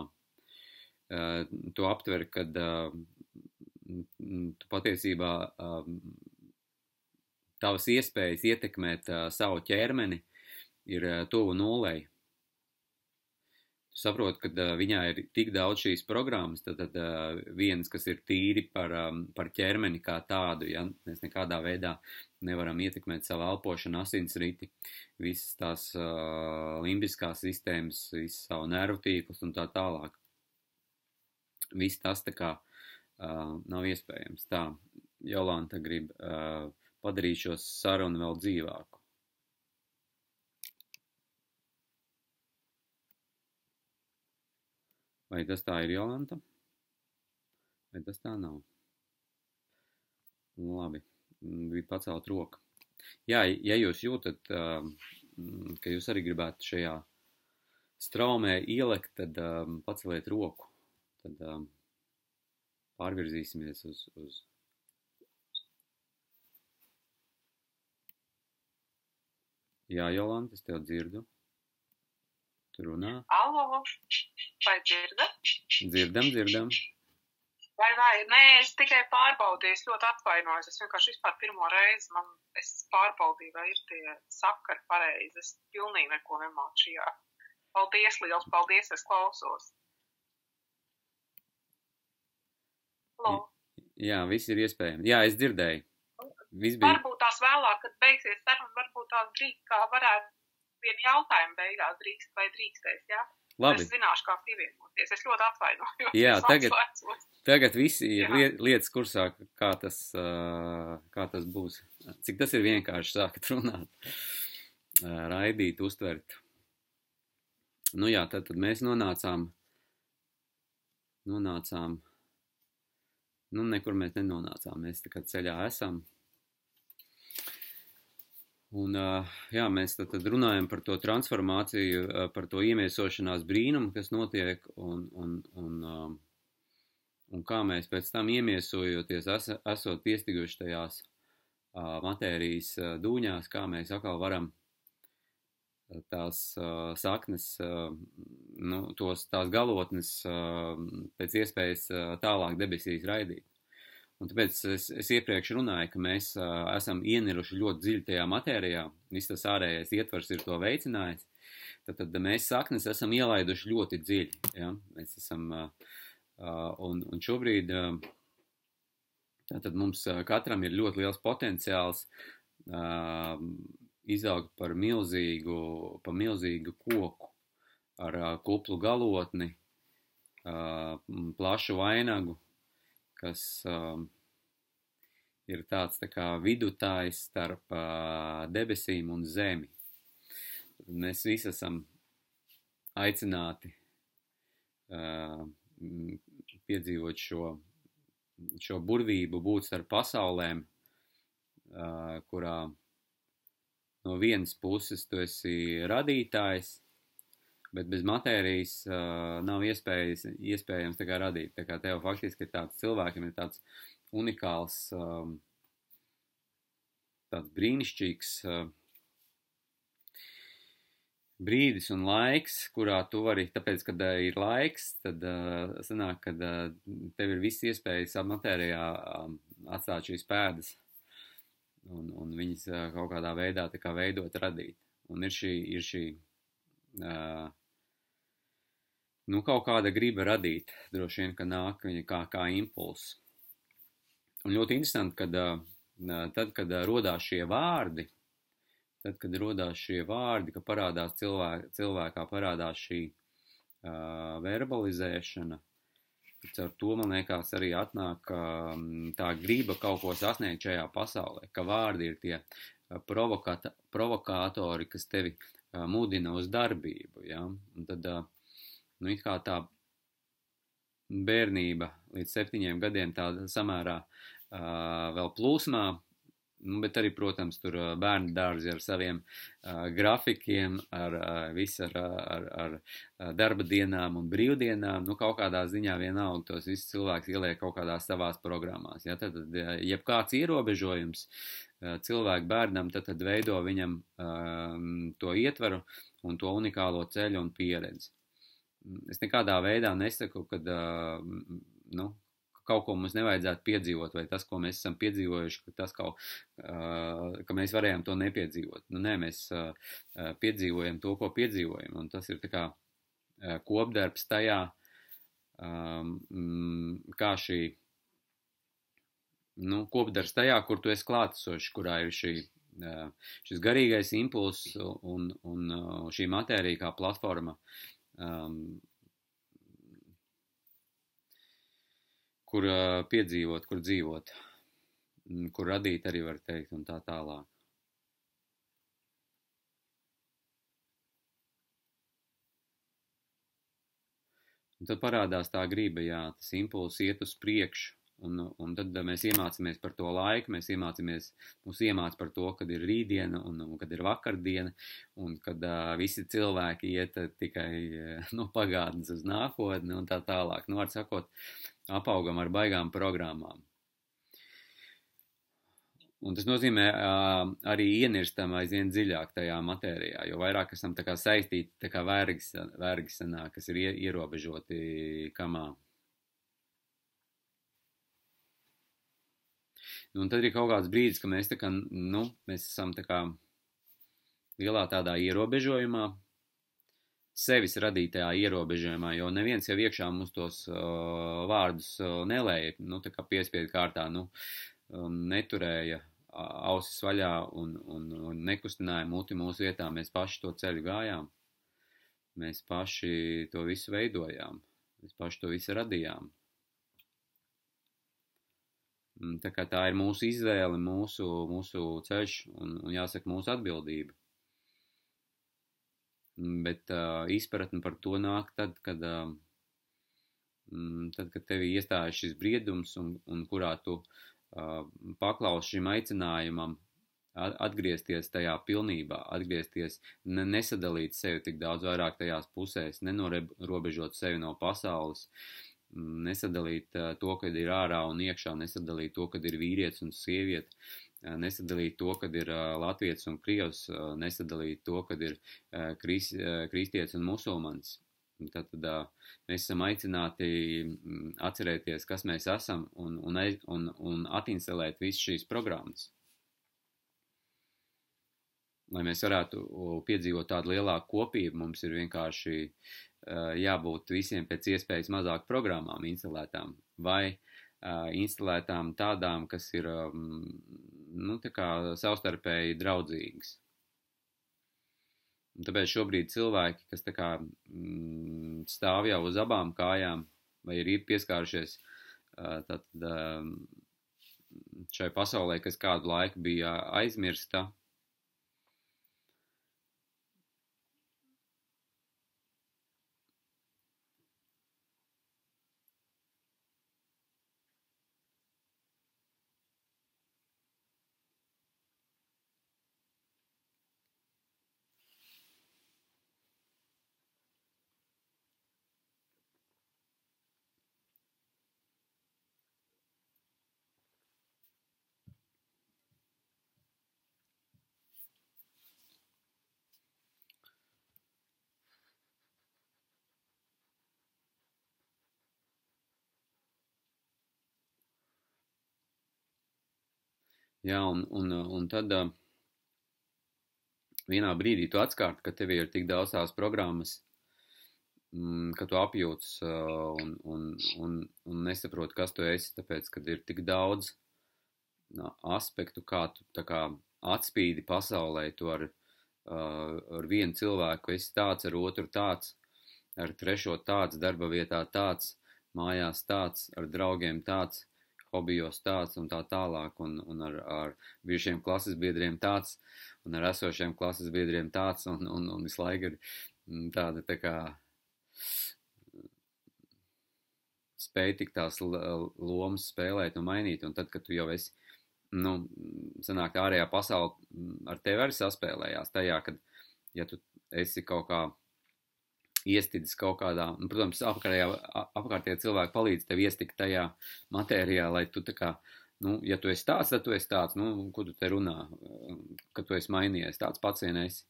tu aptver, kad tu patiesībā tavas iespējas ietekmēt uh, savu ķermeni ir uh, tuvu nulei. Tu saproti, ka uh, viņā ir tik daudz šīs programmas, tad, tad uh, viens, kas ir tīri par, um, par ķermeni kā tādu, ja mēs nekādā veidā nevaram ietekmēt savu elpošanu, asinsriti, visas tās uh, limbiskās sistēmas, visu savu nervu tīklus un tā tālāk. Viss tas tā kā uh, nav iespējams. Tā, Jolanta grib uh, padarīt šo sarunu vēl dzīvāku. Vai tas tā ir Jolanta? Vai tas tā nav? Nu, labi, bija pacelt roku. Jā, ja jūs jūtat, ka jūs arī gribētu šajā straumē ielikt, tad paceliet roku. Tad pārvirzīsimies uz, uz Jā, Jolanta, es tev dzirdu. Tu runā. Alo, vai dzirdat? Dzirdam, dzirdam. Vai, vai, nē, es tikai pārbaudīju, es ļoti atvainojos, es vienkārši vispār pirmo reizi, man, es pārbaudīju, vai ir tie sakari pareizi, es pilnīgi neko nemāčījā. Paldies, liels paldies, es klausos. Halo. Jā, viss ir iespējams. Jā, es dzirdēju. Viss bija. Varbūt tās vēlāk, kad beigsies saruna, varbūt tās drīkst, kā varētu vienu jautājumu beigās drīkst vai drīkstēs, jā? Ja? Labi. Es zināšu, kā pievienoties. Es ļoti atvainojos. Jā, tagad, Tagad visi ir liet, lietas kursā, kā tas, kā tas būs. Cik tas ir vienkārši sākat runāt, raidīt, uztvert. Nu jā, tad, tad mēs nonācām, nonācām, nu nekur mēs nenonācām, mēs tā kā ceļā esam. Un, jā, mēs tad, tad runājam par to transformāciju, par to iemiesošanās brīnumu, kas notiek, un, un, un, un kā mēs pēc tam iemiesojoties, es, esot piestiguši tajās matērijas dūņās, kā mēs atkal varam tās saknes, nu, tos, tās galotnes pēc iespējas tālāk debesīs raidīt. Un tāpēc es, es iepriekš runāju, ka mēs uh, esam ieniruši ļoti dziļi tajā matērijā, viss tas ārējais ietvers ir to veicinājis. Tad, tad mēs saknes esam ielaiduši ļoti dziļi. Ja? Mēs esam, uh, uh, un, un šobrīd uh, tātad mums katram ir ļoti liels potenciāls uh, izaugt par milzīgu, par milzīgu koku ar uh, kuplu galotni, uh, plašu vainagu, kas um, ir tāds tā kā vidutājs starp uh, debesīm un zemi. Mēs visi esam aicināti uh, piedzīvot šo, šo burvību, būt starp pasaulēm, uh, kurā no vienas puses tu esi radītājs, bet bez matērijas uh, nav iespējas, iespējams kā radīt. Tā kā tev faktiski ir tāds cilvēkiem ir tāds unikāls, um, tāds brīnišķīgs uh, brīdis un laiks, kurā tu vari, tāpēc, kad uh, ir laiks, tad uh, sanāk, kad uh, tev ir viss iespējas matērijā um, atstāt šīs pēdas un, un viņas uh, kaut kādā veidā kā veidot, radīt. Un ir šī, ir šī uh, nu, kaut kāda griba radīt, droši vien, ka nāk viņa kā, kā impulss. Un ļoti interesanti, kad tad, kad rodās šie vārdi, tad, kad rodās šie vārdi, ka parādās cilvēkā, cilvēkā parādās šī uh, verbalizēšana, Ar to man liekas, arī atnāk tā griba kaut ko sasniegt šajā pasaulē, ka vārdi ir tie provokātori, kas tevi mudina uz darbību. Ja? Un tad nu, it kā tā bērnība līdz septiņiem gadiem tāda samērā uh, vēl plūsmā, nu, bet arī, protams, tur bērnu dārzi ar saviem uh, grafikiem, ar uh, visu ar, ar, ar darba dienām un brīvdienām, nu, kaut kādā ziņā vienalga tos visus cilvēks ieliek kaut kādās savās programmās, ja, tad, tad jebkāds ierobežojums uh, cilvēku bērnam, tad, tad veido viņam um, to ietvaru un to unikālo ceļu un pieredzi es nekādā veidā nesaku, ka nu, kaut ko mums nevajadzētu piedzīvot, vai tas, ko mēs esam piedzīvojuši, ka, tas kaut, ka mēs varējām to nepiedzīvot. Nu, nē, mēs piedzīvojam to, ko piedzīvojam, un tas ir kā kopdarbs tajā, kā šī, nu, kopdarbs tajā, kur tu esi klātesošs, kurā ir šī šis garīgais impulss un, un šī matērija kā platforma um, kur uh, piedzīvot, kur dzīvot, kur radīt arī var teikt un tā tālāk. Un tad parādās tā griba, jā, tas impulss iet uz priekšu, Un, un tad mēs iemācāmies par to laiku, mēs iemācāmies, mums iemācās par to, kad ir rītdiena un, un kad ir vakardiena, un kad uh, visi cilvēki iet tikai uh, no pagātnes uz nākotni un tā tālāk. Nu, var sakot, apaugam ar baigām programmām. Un tas nozīmē uh, arī ienirstam aizvien dziļāk tajā matērijā, jo vairāk esam tā kā saistīti, tā kā vergi, vergi sanāk, kas ir ierobežoti kamā. Un tad ir kaut kāds brīdis, ka mēs kā, nu, mēs esam tā kā lielā tādā ierobežojumā, sevis radītajā ierobežojumā, jo neviens jau iekšā mums tos uh, vārdus uh, nelēja, nu, tā kā piespiedu kārtā, nu, um, neturēja ausis vaļā un, un, un nekustināja muti mūsu vietā, mēs paši to ceļu gājām, mēs paši to visu veidojām, mēs paši to visu radījām. Mm, tā tā ir mūsu izvēle, mūsu, mūsu ceļš un, un jāsaka mūsu atbildība. Mm, bet uh, izpratne par to nāk tad, kad, uh, tad, kad tev iestājas šis briedums un, un kurā tu uh, paklaus šim aicinājumam atgriezties tajā pilnībā, atgriezties, ne, nesadalīt sevi tik daudz vairāk tajās pusēs, nenorobežot sevi no pasaules, nesadalīt to, kad ir ārā un iekšā, nesadalīt to, kad ir vīrietis un sieviete, nesadalīt to, kad ir latvietis un krievs, nesadalīt to, kad ir kris, kristietis un musulmanis. Tad, tad mēs esam aicināti atcerēties, kas mēs esam un, un, un, un atinstalēt visas šīs programmas. Lai mēs varētu piedzīvot tādu lielāku kopību, mums ir vienkārši Eh, jābūt visiem pēc iespējas mazāk programmām instalētām vai uh, instalētām tādām, kas ir um, nu, tā kā savstarpēji draudzīgas. Un tāpēc šobrīd cilvēki, kas kā mm, stāv jau uz abām kājām vai ir pieskārušies uh, tad, šai pasaulē, kas kādu laiku bija aizmirsta, Jā, un, un, un tad uh, vienā brīdī tu atskārti, ka tev ir tik daudz tās programmas, mm, ka tu apjūts uh, un, un, un, un nesaproti, kas tu esi, tāpēc, kad ir tik daudz uh, aspektu, kā tu tā kā atspīdi pasaulē, tu ar, uh, ar vienu cilvēku esi tāds, ar otru tāds, ar trešo tāds, darba vietā tāds, mājās tāds, ar draugiem tāds hobijos tāds un tā tālāk, un, un ar, ar bijušiem klases biedriem tāds, un ar esošiem klases biedriem tāds, un, un, un visu laiku ir mm, tāda tā kā spēj tik tās lomas spēlēt un mainīt, un tad, kad tu jau esi, nu, sanāk, ārējā pasaule mm, ar tevi arī saspēlējās tajā, kad, ja tu esi kaut kā iestidzis kaut kādā, un, protams, apkārtējā, apkārtējā cilvēki palīdz tev iestikt tajā matērijā, lai tu tā kā, nu, ja tu esi tāds, tad tu esi tāds, nu, ko tu te runā, ka tu esi mainījies, tāds pats vien esi.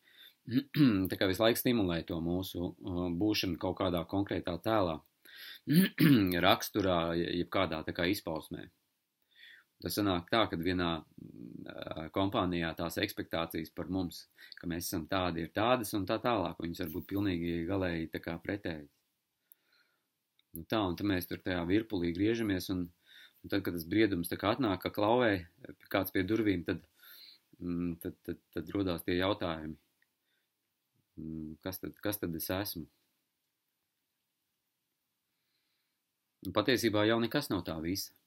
<clears throat> tā kā visu laiku stimulē to mūsu būšanu kaut kādā konkrētā tēlā, <clears throat> raksturā, jeb kādā tā kā izpausmē. Tas sanāk tā, ka vienā uh, kompānijā tās expectācijas par mums, ka mēs esam tādi, ir tādas un tā tālāk, viņas var būt pilnīgi galēji tā kā pretēji. Nu tā, un tad mēs tur tajā virpulī griežamies, un, un tad, kad tas briedums tā kā atnāk, ka klauvē kāds pie durvīm, tad, mm, tad, tad, tad rodās tie jautājumi. Mm, kas tad, kas tad es esmu? Un patiesībā jau nekas nav tā visa.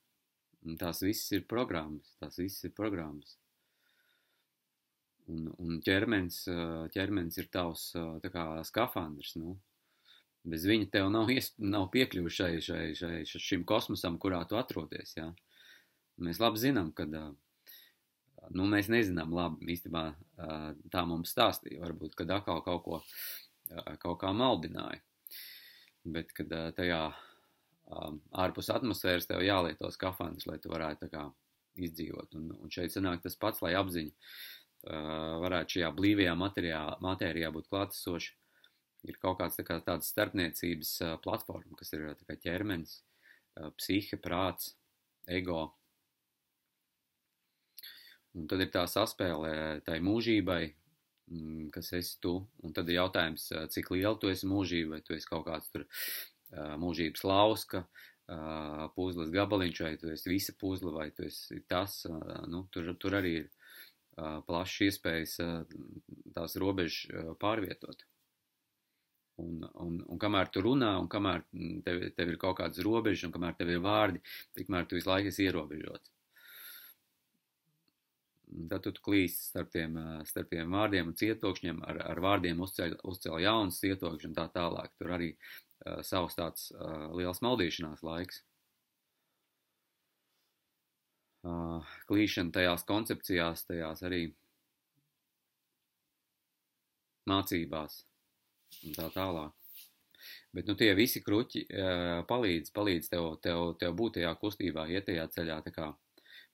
Tās visas ir programmas, tās visas ir programmas. Un, un ķermenis, ķermenis ir tavs kā skafandrs, nu. Bez viņa tev nav, ies, nav piekļuvi šai, šai, šai, šim kosmosam, kurā tu atrodies, jā. Mēs labi zinām, ka, nu, mēs nezinām labi, īstenībā tā mums stāstīja, varbūt, kad atkal kaut ko, kaut kā maldināja. Bet, kad tajā um, ārpus atmosfēras tev jālieto skafandrs, lai tu varētu kā izdzīvot. Un, un šeit sanāk tas pats, lai apziņa uh, varētu šajā blīvajā matērijā, matērijā būt klātesoša. Ir kaut kāds tā kā tāds starpniecības uh, platforma, kas ir tā kā ķermenis, uh, psihe, prāts, ego. Un tad ir tā saspēle tai mūžībai, mm, kas esi tu, un tad ir jautājums, cik liela tu esi mūžība, vai tu esi kaut kāds tur mūžības lauska, puzles gabaliņš, vai tu esi visa puzle, vai tu esi tas, nu, tur, tur arī ir plašas iespējas tās robežas pārvietot. Un, un, un kamēr tu runā, un kamēr tev, tev ir kaut kādas robežas, un kamēr tev ir vārdi, tikmēr tu visu laiku esi ierobežots. tad tu klīsti starp tiem, starp tiem vārdiem un cietokšņiem, ar, ar vārdiem uzceļ, uzceļ jaunas cietokšņi un tā tālāk. Tur arī savs tāds liels maldīšanās laiks. Klīšana tajās koncepcijās, tajās arī mācībās un tā tālāk. Bet nu, tie visi kruķi uh, palīdz, palīdz tev, tev, tev būt tajā kustībā, iet tajā ceļā. Tā kā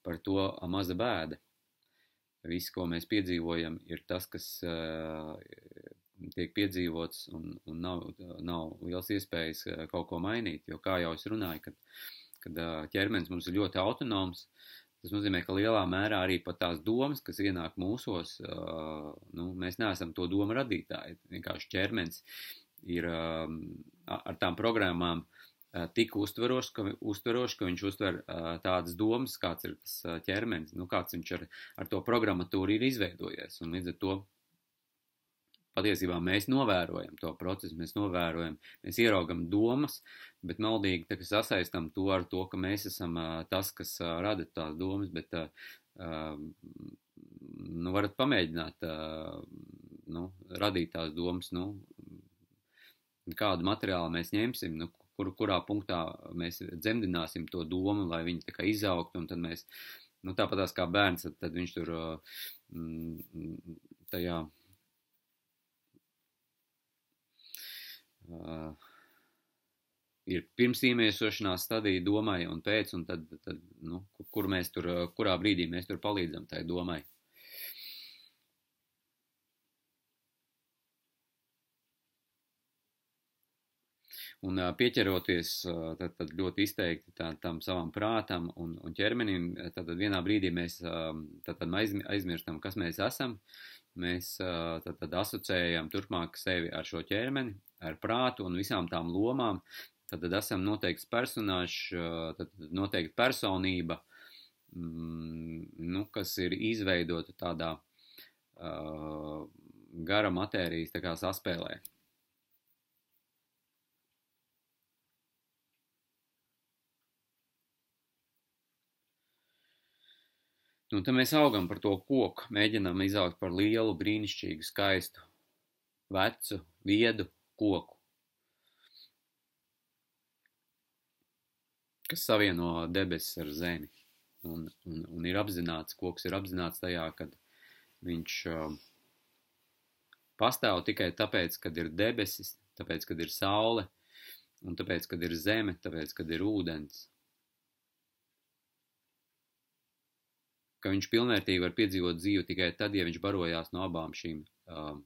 par to maza bēda viss, ko mēs piedzīvojam, ir tas, kas uh, tiek piedzīvots, un, un nav, nav liels iespējas kaut ko mainīt. Jo, kā jau es runāju, kad, kad uh, ķermenis mums ir ļoti autonoms, tas nozīmē, ka lielā mērā arī pat tās domas, kas ienāk mūsos, uh, nu, mēs neesam to domu radītāji. Vienkārši ķermenis ir ar tām programmām tik uztverošs, ka, uztverošs, ka viņš uztver uh, tādas domas, kāds ir tas ķermenis, nu, kāds viņš ar, ar to programmatūru ir izveidojies. Un līdz ar to patiesībā mēs novērojam to procesu, mēs novērojam, mēs ieraugam domas, bet maldīgi tā, sasaistam to ar to, ka mēs esam uh, tas, kas uh, rada tās domas, bet uh, uh, nu, varat pamēģināt uh, nu, radīt tās domas, nu, kādu materiālu mēs ņemsim, nu, kur, kurā punktā mēs dzemdināsim to domu, lai viņi tā kā izaugtu, un tad mēs, nu tāpatās kā bērns, tad, tad viņš tur mm, tajā uh, ir pirms iemiesošanās stadija domai un pēc, un tad, tad nu, kur mēs tur, kurā brīdī mēs tur palīdzam tai domai. Un pieķeroties tad, tad ļoti izteikti tā, tam savam prātam un, un ķermenim, tad vienā brīdī mēs tad, tad aizmirstam, kas mēs esam. Mēs tad, tad asociējam turpmāk sevi ar šo ķermeni, ar prātu un visām tām lomām. Tad, tad esam noteikts personāžs, tad noteikti personība, mm, nu, kas ir izveidota tādā uh, gara matērijas tā kā saspēlē. Nu, tad mēs augam par to koku, mēģinām izaugt par lielu, brīnišķīgu, skaistu, vecu, viedu koku, kas savieno debesis ar zemi. Un, un, un ir apzināts, koks ir apzināts tajā, ka viņš uh, pastāv tikai tāpēc, kad ir debesis, tāpēc, kad ir saule, un tāpēc, kad ir zeme, tāpēc, kad ir ūdens. Ka viņš pilnvērtīgi var piedzīvot dzīvi tikai tad, ja viņš barojās no abām šīm um,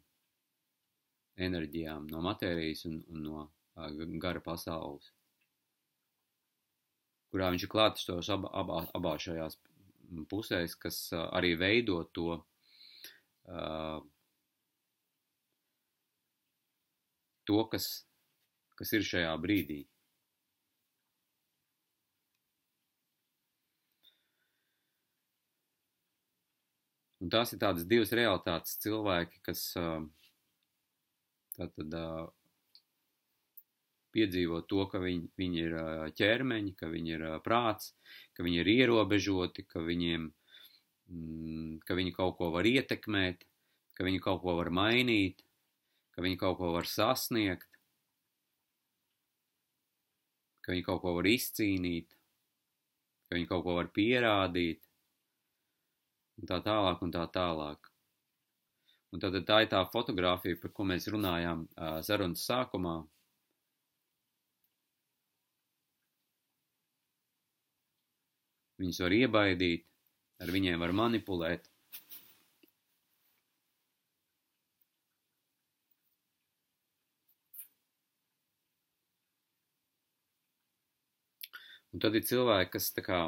enerģijām, no matērijas un, un no uh, gara pasaules, kurā viņš ir klātestos abā, abā, abā šajās pusēs, kas uh, arī veido to uh, to, kas, kas ir šajā brīdī. Un tās ir tādas divas realitātes. Cilvēki, kas tātad piedzīvo to, ka viņi, viņi ir ķermeņi, ka viņi ir prāts, ka viņi ir ierobežoti, ka viņiem, mm, ka viņi kaut ko var ietekmēt, ka viņi kaut ko var mainīt, ka viņi kaut ko var sasniegt, ka viņi kaut ko var izcīnīt, ka viņi kaut ko var pierādīt, un tā tālāk un tā tālāk. Un tad tā ir tā fotografija, par ko mēs runājām uh, sarunas sākumā. Viņus var iebaidīt, ar viņiem var manipulēt. Un tad ir cilvēki, kas kā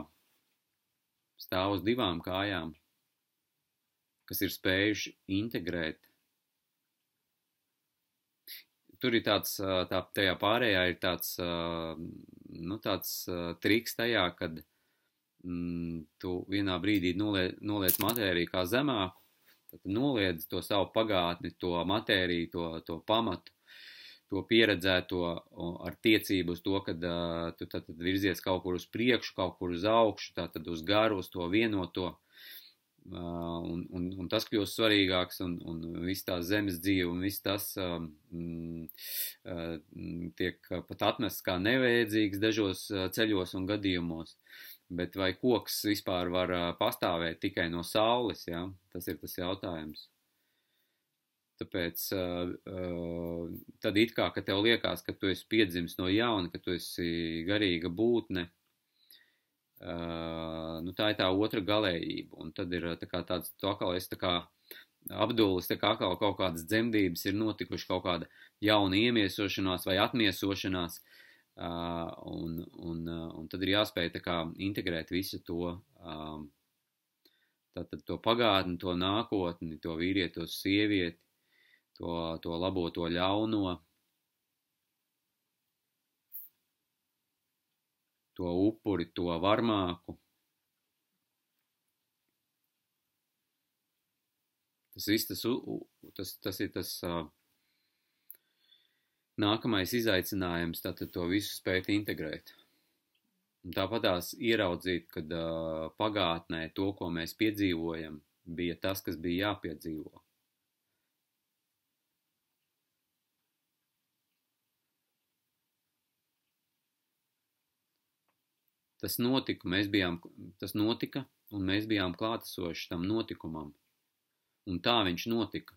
stāv uz divām kājām, kas ir spējuši integrēt. Tur ir tāds, tā, tajā pārējā ir tāds, nu, tāds triks tajā, kad mm, tu vienā brīdī noliec, noliec matēriju kā zemāku, tad noliedz to savu pagātni, to matēriju, to, to pamatu, to pieredzēto ar tiecību uz to, ka uh, tu tad, virzies kaut kur uz priekšu, kaut kur uz augšu, tā tad uz garu, uz to vienoto. Un, un, un tas kļūst svarīgāks, un, un viss tā zemes dzīve, un viss tas mm, tiek pat atmests kā nevajadzīgs dažos ceļos un gadījumos. Bet vai koks vispār var pastāvēt tikai no saules, ja? tas ir tas jautājums. Tāpēc tad it kā, ka tev liekas, ka tu esi piedzimis no jauna, ka tu esi garīga būtne, nu, tā ir tā otra galējība. Un tad ir tā kā tāds, tu atkal esi tā kā apdulis, tā kā atkal kaut kādas dzemdības ir notikuši, kaut kāda jauna iemiesošanās vai atmiesošanās. Un, un, un tad ir jāspēj tā kā integrēt visu to, tātad to pagātni, to nākotni, to vīrieti, to sievieti, to, to labo, to ļauno, to upuri, to varmāku. Tas viss tas, tas, tas ir tas uh, nākamais izaicinājums, tātad to visu spēt integrēt. Un tāpatās ieraudzīt, ka uh, pagātnē to, ko mēs piedzīvojam, bija tas, kas bija jāpiedzīvo. Tas notika, mēs bijām, tas notika, un mēs bijām klātesoši tam notikumam. Un tā viņš notika.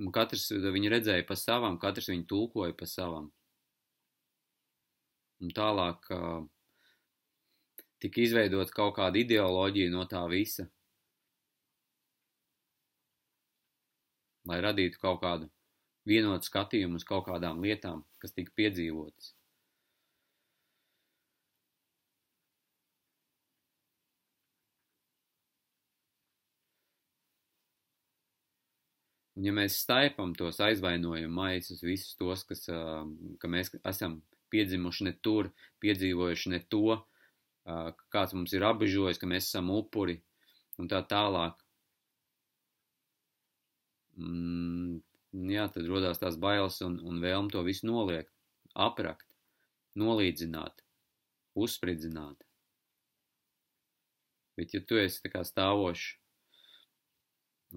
Un katrs viņu redzēja pa savam, katrs viņu tulkoja pa savam. Un tālāk uh, tika izveidot kaut kāda ideoloģija no tā visa, lai radītu kaut kādu vienotu skatījumu uz kaut kādām lietām, kas tika piedzīvotas. Un ja mēs staipam tos aizvainojumu maisus, visus tos, kas, ka mēs esam piedzimuši ne tur, piedzīvojuši ne to, kāds mums ir apbežojis, ka mēs esam upuri un tā tālāk. Mm, jā, tad rodās tās bailes un, un vēlme to visu noliekt, aprakt, nolīdzināt, uzspridzināt. Bet ja tu esi tā kā stāvošs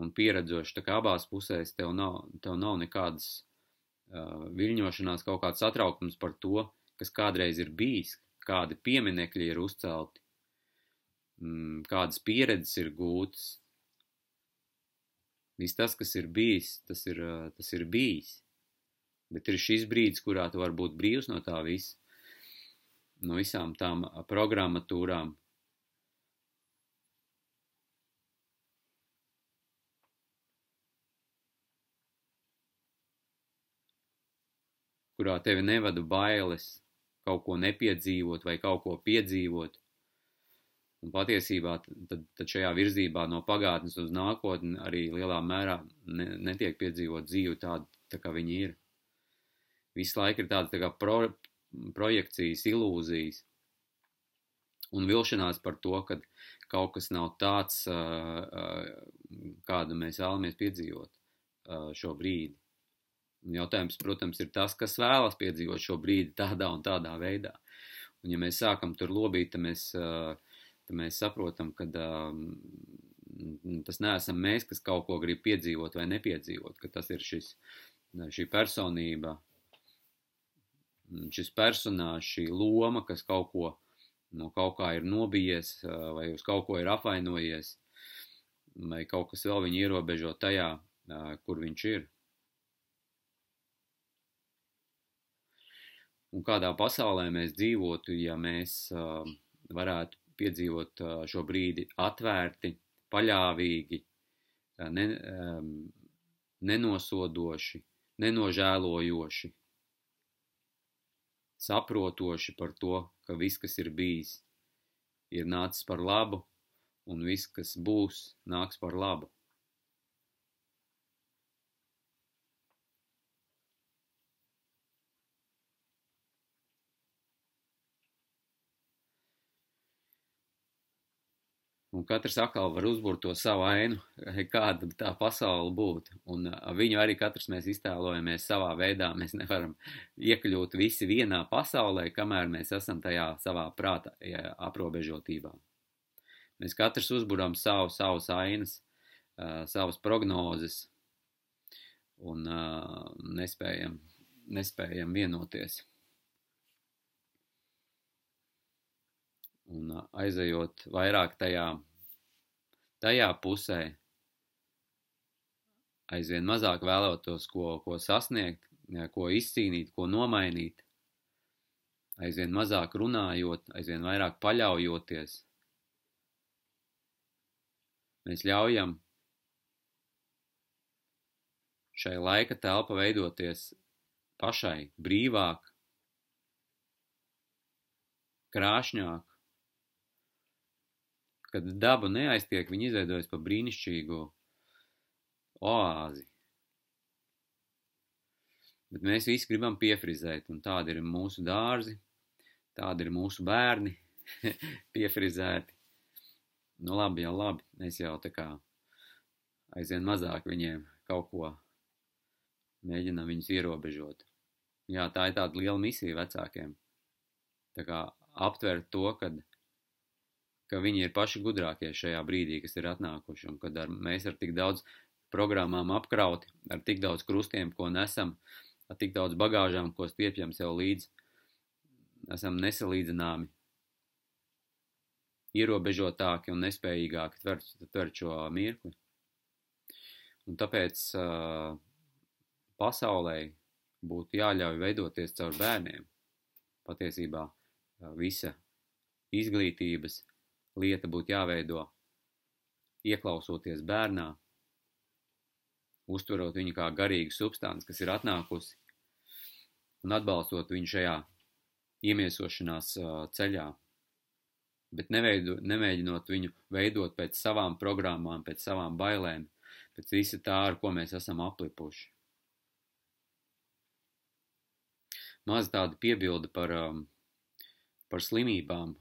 un pieredzoši. Tā kā abās pusēs tev nav, tev nav nekādas uh, viļņošanās, kaut kāds satraukums par to, kas kādreiz ir bijis, kādi pieminekļi ir uzcelti, mm, kādas pieredzes ir gūtas. Viss tas, kas ir bijis, tas ir, uh, tas ir bijis. Bet ir šis brīdis, kurā tu vari būt brīvs no tā visa, no visām tām programmatūrām, kurā tevi nevada bailes kaut ko nepiedzīvot vai kaut ko piedzīvot. Un patiesībā tad, tad šajā virzībā no pagātnes uz nākotni arī lielā mērā ne, netiek piedzīvot dzīvi tādu, tā kā viņi ir. Visu laiku ir tāda tā kā pro, projekcijas, ilūzijas un vilšanās par to, ka kaut kas nav tāds, kādu mēs vēlamies piedzīvot šo brīdi. Jautājums, protams, ir tas, kas vēlas piedzīvot šo brīdi tādā un tādā veidā. Un ja mēs sākam tur lobīt, tad mēs, tad mēs saprotam, ka tas neesam mēs, kas kaut ko grib piedzīvot vai nepiedzīvot, ka tas ir šis, šī personība, šis personāžs, šī loma, kas kaut ko no kaut kā ir nobijies vai uz kaut ko ir apvainojies, vai kaut kas vēl viņu ierobežo tajā, kur viņš ir. Un kādā pasaulē mēs dzīvotu, ja mēs uh, varētu piedzīvot uh, šo brīdi atvērti, paļāvīgi, uh, ne, um, nenosodoši, nenožēlojoši, saprotoši par to, ka viss, kas ir bijis, ir nācis par labu, un viss, kas būs, nāks par labu. Un katrs atkal var uzbūvēt to savu ainu, kāda tā pasaule būtu. Un viņu arī katrs mēs iztēlojamies savā veidā. Mēs nevaram iekļūt visi vienā pasaulē, kamēr mēs esam tajā savā prāta aprobežotībā. Mēs katrs uzburam savu, savus ainas, savas prognozes un nespējam, nespējam vienoties. Un aizejot vairāk tajā, tajā pusē, aizvien mazāk vēlētos ko, ko sasniegt, ko izcīnīt, ko nomainīt, aizvien mazāk runājot, aizvien vairāk paļaujoties. Mēs ļaujam šai laika telpa veidoties pašai brīvāk, krāšņāk, kad daba neaiztiek, viņa izveidojas pa brīnišķīgu oāzi. Bet mēs visi gribam piefrizēt, un tādi ir mūsu dārzi, tādi ir mūsu bērni, <laughs> piefrizēti. Nu labi, jau labi, mēs jau tā kā aizvien mazāk viņiem kaut ko mēģinām viņus ierobežot. Jā, tā ir tāda liela misija vecākiem. Tā kā aptvert to, kad ka viņi ir paši gudrākie šajā brīdī, kas ir atnākuši, un kad ar, mēs ar tik daudz programmām apkrauti, ar tik daudz krustiem, ko nesam, ar tik daudz bagāžām, ko stiepjam sev līdzi, esam nesalīdzināmi ierobežotāki un nespējīgāki tvert, tvert šo mirkli. Un tāpēc uh, pasaulē būtu jāļauj veidoties caur bērniem. Patiesībā visa izglītības, lieta būtu jāveido ieklausoties bērnā, uztverot viņu kā garīgu substanci, kas ir atnākusi, un atbalstot viņu šajā iemiesošanās ceļā, bet neveido, nemēģinot viņu veidot pēc savām programmām, pēc savām bailēm, pēc visa tā, ar ko mēs esam aplipuši. Maz tāda piebilda par, par slimībām,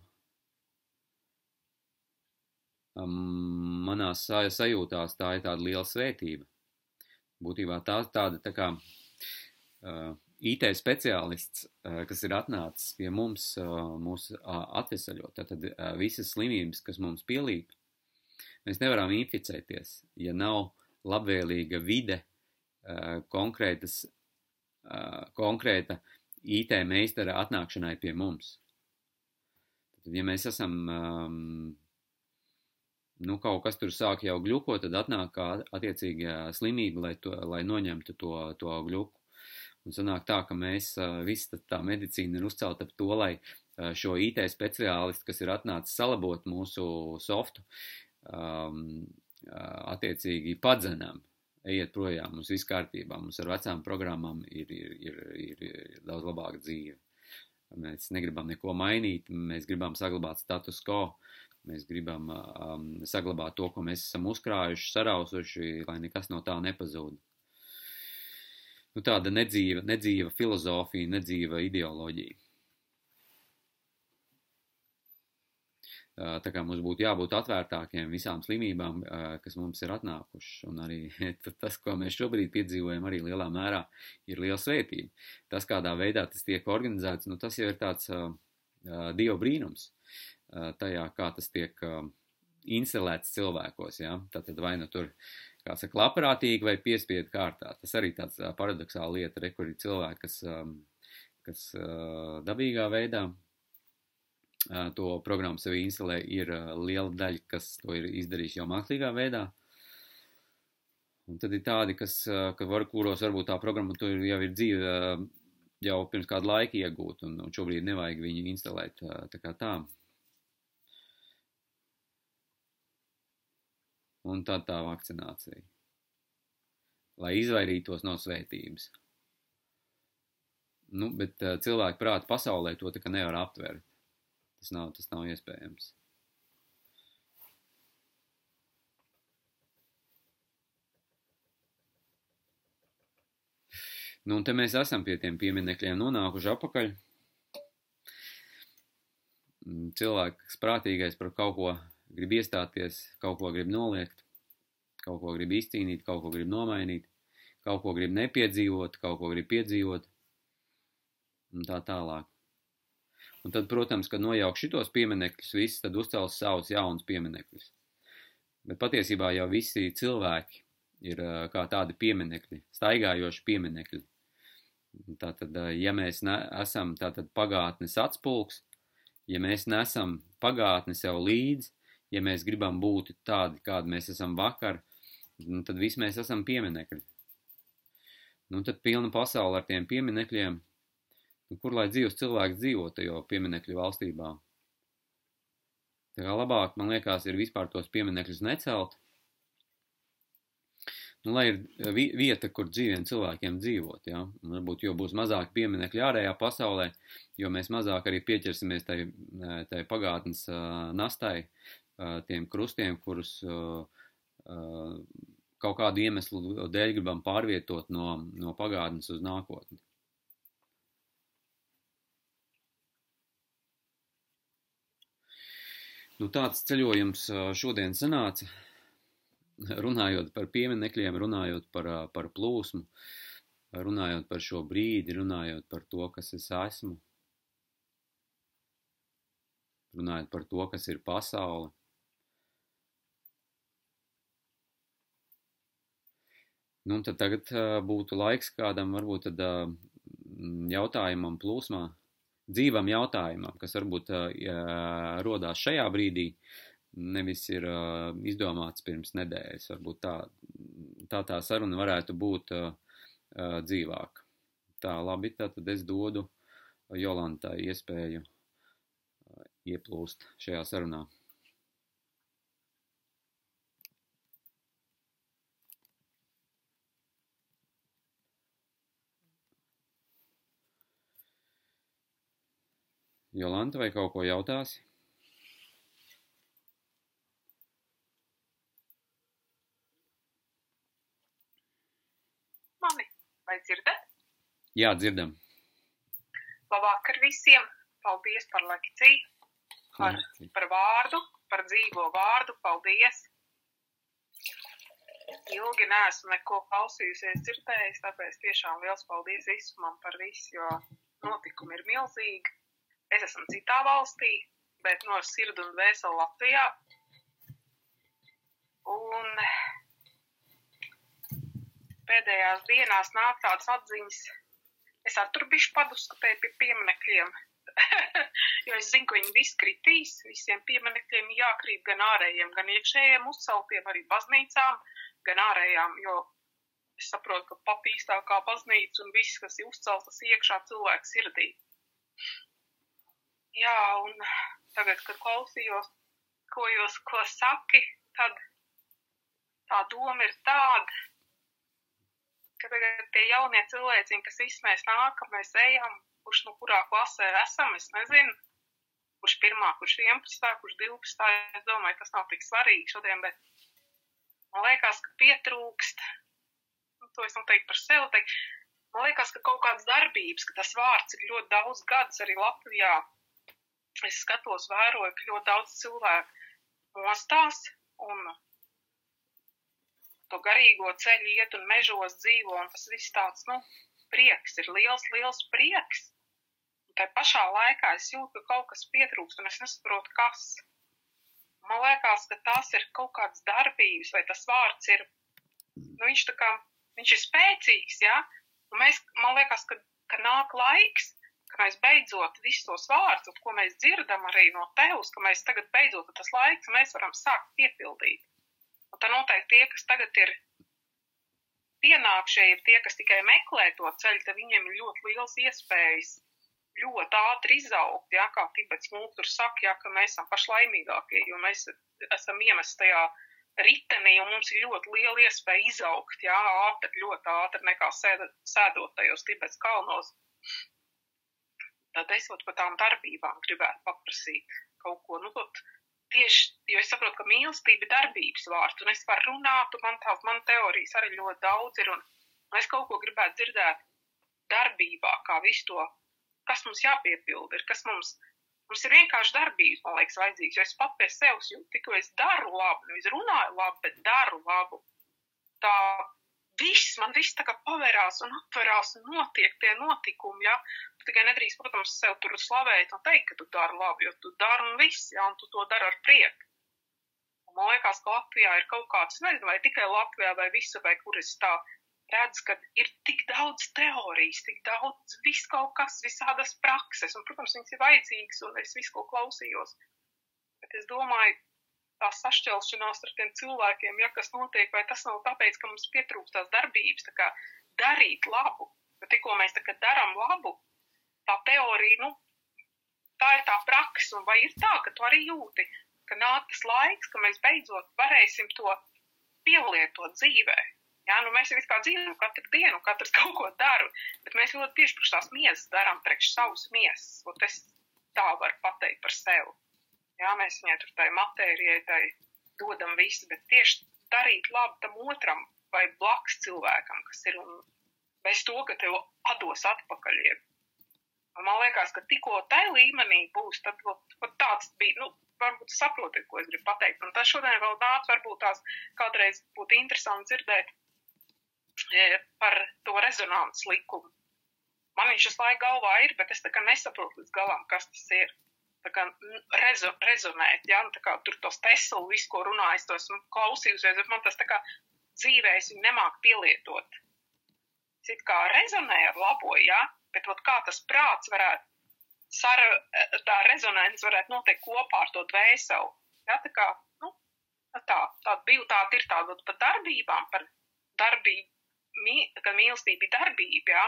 manās sajūtās tā ir tāda liela svētība. Būtībā tā tāda tā kā uh, IT speciālists, uh, kas ir atnācis pie mums, uh, mūs uh, atvesaļot. Tātad uh, visas slimības, kas mums pielīp, mēs nevaram inficēties, ja nav labvēlīga vide uh, konkrētas, uh, konkrēta IT meistara atnākšanai pie mums. Tad, ja mēs esam um, nu, kaut kas tur sāk jau gļuko, tad atnāk attiecīgā slimība, lai, to, lai noņemtu to, to gļuku. Un sanāk tā, ka mēs, visa tā medicīna ir uzcelta ap to, lai šo IT speciālistu, kas ir atnācis salabot mūsu softu, um, attiecīgi padzenam, ejiet projām, mums viss kārtībā, mums ar vecām programmām ir, ir, ir, ir, ir daudz labāka dzīve. Mēs negribam neko mainīt, mēs gribam saglabāt status quo, Mēs gribam um, saglabāt to, ko mēs esam uzkrājuši, sarausuši, lai nekas no tā nepazūd. Nu, tāda nedzīva, nedzīva filozofija, nedzīva ideoloģija. Tā kā mums būtu jābūt atvērtākiem visām slimībām, kas mums ir atnākušas. Un arī <laughs> tas, ko mēs šobrīd piedzīvojam, arī lielā mērā ir liela svētība. Tas, kādā veidā tas tiek organizēts, nu, tas jau ir tāds uh, dievu brīnums tajā, kā tas tiek instalēts cilvēkos. Ja? Tātad vai nu tur, kā saka, labprātīgi vai piespiedu kārtā. Tas arī tāds paradoxāla lieta, re, kur ir cilvēki, kas, kas dabīgā veidā to programmu sev instalē, ir liela daļa, kas to ir izdarījis jau mākslīgā veidā. Un tad ir tādi, kas, ka var, kuros varbūt tā programma jau ir dzīve jau pirms kādu laiku iegūt, un, un šobrīd nevajag viņu instalēt tā kā tā. Un tad tā vakcinācija. Lai izvairītos no svētības. Nu, bet uh, cilvēku prāta pasaulē to tā kā nevar aptvert. Tas nav, tas nav iespējams. Nu, un te mēs esam pie tiem pieminekļiem nonākuši apakaļ. Mm, cilvēks prātīgais par kaut ko grib iestāties, kaut ko grib noliegt, kaut ko grib izcīnīt, kaut ko grib nomainīt, kaut ko grib nepiedzīvot, kaut ko grib piedzīvot, un tā tālāk. Un tad, protams, kad nojauk šitos pieminekļus, viss tad uzcels savus jaunus pieminekļus. Bet patiesībā jau visi cilvēki ir kā tādi pieminekļi, staigājoši pieminekļi. Tātad, ja mēs ne, esam tātad pagātnes atspulgs, ja mēs nesam pagātni sev līdzi, ja mēs gribam būt tādi, kādi mēs esam vakar, nu, tad visi mēs esam pieminekļi. Nu, tad pilna pasaule ar tiem pieminekļiem, nu, kur lai dzīvos cilvēks dzīvo tajā pieminekļu valstībā. Tā kā labāk, man liekas, ir vispār tos pieminekļus necelt, nu, lai ir vieta, kur dzīviem cilvēkiem dzīvot, ja? Un varbūt, jo būs mazāk pieminekļi ārējā pasaulē, jo mēs mazāk arī pieķersimies tai, tai pagātnes uh, nastai, tiem krustiem, kurus kaut kādu iemeslu dēļ gribam pārvietot no, no pagātnes uz nākotni. Nu, tāds ceļojums šodien sanāca, runājot par pieminekļiem, runājot par, par plūsmu, runājot par šo brīdi, runājot par to, kas es esmu, runājot par to, kas ir pasaule. Nu, tad tagad būtu laiks kādam varbūt tad uh, jautājumam plūsmā, dzīvam jautājumam, kas varbūt rodās šajā brīdī, nevis ir izdomāts pirms nedēļas. Varbūt tā tā, tā saruna varētu būt dzīvāka. Tā, labi, tad es dodu Jolantai iespēju ieplūst šajā sarunā. Jolanta, vai kaut ko jautāsi? Mani, vai dzirdat? Jā, dzirdam. Labvakar visiem! Paldies par lekciju, par, par vārdu, par dzīvo vārdu. Paldies! Ilgi neesmu neko klausījusies, dzirdējis, tāpēc tiešām liels paldies visumam par visu, jo notikumi ir milzīgi es esmu citā valstī, bet no sirdi un vēseli Latvijā. Un pēdējās dienās nāk tādas atziņas, es ar tur bišķi paduskatēju pie pieminekļiem, <laughs> jo es zinu, ka viņi visi kritīs, visiem pieminekļiem jākrīt gan ārējiem, gan iekšējiem uzceltiem, arī baznīcām, gan ārējām, jo es saprotu, ka pat īstākā baznīca un viss, kas ir uzceltas iekšā cilvēku sirdī. Jā, un tagad, kad klausījos, ko jūs ko saki, tad tā doma ir tāda, ka tagad tie jaunie cilvēciņi, kas izsmēs nākam, mēs ejam, kurš no kurā klasē esam, es nezinu, kurš pirmā, kurš 11, kurš 12, es domāju, tas nav tik svarīgi šodien, bet man liekas, ka pietrūkst, nu, to es noteikti par sevi teiktu, man liekas, ka kaut kādas darbības, ka tas vārds ir ļoti daudz gadus arī Latvijā es skatos, vēroju, ka ļoti daudz cilvēku mostās un to garīgo ceļu iet un mežos dzīvo, un tas viss tāds, nu, prieks, ir liels, liels prieks. Un tai pašā laikā es jūtu, ka kaut kas pietrūkst, un es nesaprotu, kas. Man liekas, ka tas ir kaut kāds darbības, vai tas vārds ir, nu, viņš tā kā, viņš ir spēcīgs, jā, ja? un mēs, man liekas, ka, ka nāk laiks, ka mēs beidzot visus tos vārdus, ko mēs dzirdam arī no tevs, ka mēs tagad beidzot tas laiks, mēs varam sākt piepildīt. Un tā noteikti tie, kas tagad ir pienākšie, ir tie, kas tikai meklē to ceļu, tad viņiem ir ļoti liels iespējas ļoti ātri izaugt, jā, kā Tibets mūtur saka, jā, ka mēs esam pašlaimīgākie, jo mēs esam iemest tajā ritenī, un mums ir ļoti liela iespēja izaugt, jā, ātri, ļoti ātri nekā sēdot tajos Tibets kalnos. Tad es ot par tām darbībām gribētu paprasīt kaut ko, nu, tot, tieši, jo es saprotu, ka mīlestība ir darbības vārds, un es varu runāt, un man tās, man teorijas arī ļoti daudz ir, un es kaut ko gribētu dzirdēt darbībā, kā visu to, kas mums jāpiepilda, ir, kas mums, mums ir vienkārši darbības, man liekas, vajadzīgs, jo es pat pie sevis jūtu, tikko es daru labu, nevis runāju labu, bet daru labu. Tā viss, man viss tā kā pavērās un apverās un notiek tie notikumi, ja. Tu tikai nedrīkst, protams, sev tur slavēt un teikt, ka tu dari labi, jo tu dari un viss, ja, un tu to dari ar prieku. Un man liekas, ka Latvijā ir kaut kāds, nezinu, vai tikai Latvijā vai visu, vai kur es tā redzu, ka ir tik daudz teorijas, tik daudz viss kaut kas, visādas prakses, un, protams, viņas ir vajadzīgas, un es visu ko klausījos. Bet es domāju, tā sašķelšanās ar tiem cilvēkiem, ja kas notiek, vai tas nav tāpēc, ka mums pietrūkst tās darbības, tā kā darīt labu, bet tikko mēs tā kā daram labu, tā teorija, nu, tā ir tā praksa, un vai ir tā, ka tu arī jūti, ka nāk tas laiks, ka mēs beidzot varēsim to pielietot dzīvē. Jā, nu mēs jau vispār dzīvojam katru dienu, katrs <laughs> kaut ko daru, bet mēs ļoti tieši priekš tās miesas darām, priekš savus miesas, un es tā varu pateikt par sevi. Jā, mēs viņai tur tai matērijai tai dodam visu, bet tieši darīt labu tam otram vai blakus cilvēkam, kas ir un bez to, ka tev atdos atpakaļ. Jeb. Man liekas, ka tikko tai līmenī būs, tad pat tāds bija, nu, varbūt saprotiet, ko es gribu pateikt. Un tas šodien vēl nāc, varbūt tās kādreiz būtu interesanti dzirdēt e, par to rezonances likumu. Man viņš šis laika galvā ir, bet es tā kā nesaprotu līdz galam, kas tas ir kā, rezo, rezonēt, ja, tā kā tur tos Tesla, visu, ko runāju, es to esmu klausījusies, bet man tas tā kā dzīvē es viņu nemāku pielietot. Es it kā rezonēju ar labo, ja, bet ot kā tas prāts varētu, sar, tā rezonance varētu noteikt kopā ar to dvēseli. Ja, tā kā, nu, tā, tāda bija, tāda ir tāda par darbībām, par darbību, mī, ka mīlestība ir darbība, ja.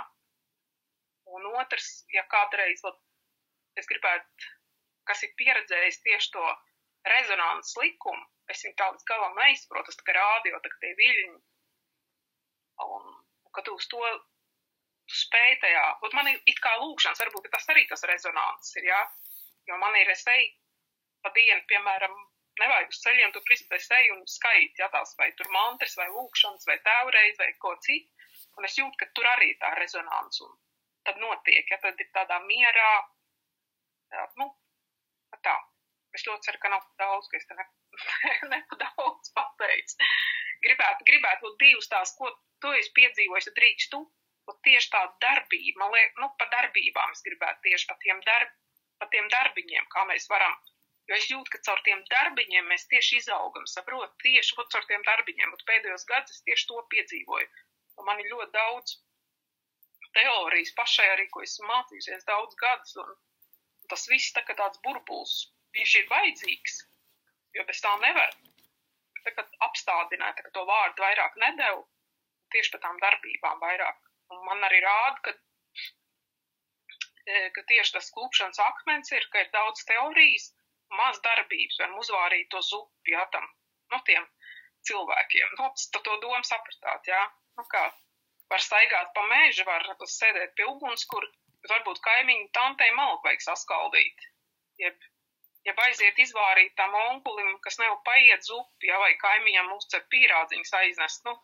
Un otrs, ja kādreiz, ot, es gribētu kas ir pieredzējis tieši to rezonanses likumu, es viņu tā līdz galam neizprotu, tas tā kā rādio, tā kā tie viļņi. Un, ka tu uz to tu spēj tajā, un man ir it kā lūkšanas, varbūt tas arī tas rezonanses ir, jā, jo man ir es eju pa dienu, piemēram, nevajag uz ceļiem, tu pristēs eju un skait, jā, tās vai tur mantras, vai lūkšanas, vai tēvreiz, vai ko citu, un es jūtu, ka tur arī tā rezonanse, un tad notiek, ja tad ir tādā mierā, jā, nu, tā. Es ļoti ceru, ka nav daudz, ka es te ne, <laughs> ne daudz pateicu. Gribētu, gribētu būt divas tās, ko tu esi piedzīvojis, tad drīkst tu. Tieši tā darbība, man liekas, nu, pa darbībām es gribētu tieši pa tiem, darb, pa tiem darbiņiem, kā mēs varam. Jo es jūtu, ka caur tiem darbiņiem mēs tieši izaugam, saprotu, tieši ot, caur tiem darbiņiem. Un pēdējos gados es tieši to piedzīvoju. Un man ir ļoti daudz teorijas pašai arī, ko esmu mācījusies daudz gadus. Un tas viss tā kā tāds burbulis, viņš ir vajadzīgs, jo bez tā nevar. Tagad apstādināja, tā, ka to vārdu vairāk nedēvu, tieši par tām darbībām vairāk. Un man arī rāda, ka, e, ka tieši tas klūpšanas akmens ir, ka ir daudz teorijas, maz darbības, varam uzvārīt to zupu, jā, tam, no tiem cilvēkiem. Nu, tad to domu sapratāt, jā. Nu kā, var staigāt pa mēžu, var sēdēt pie uguns, kur bet varbūt kaimiņu tantei malku vajag saskaldīt. Jeb, jeb aiziet izvārīt tam onkulim, kas nevar paiet zupi, ja, vai kaimiņam uzcep pīrādziņas aiznest. Nu,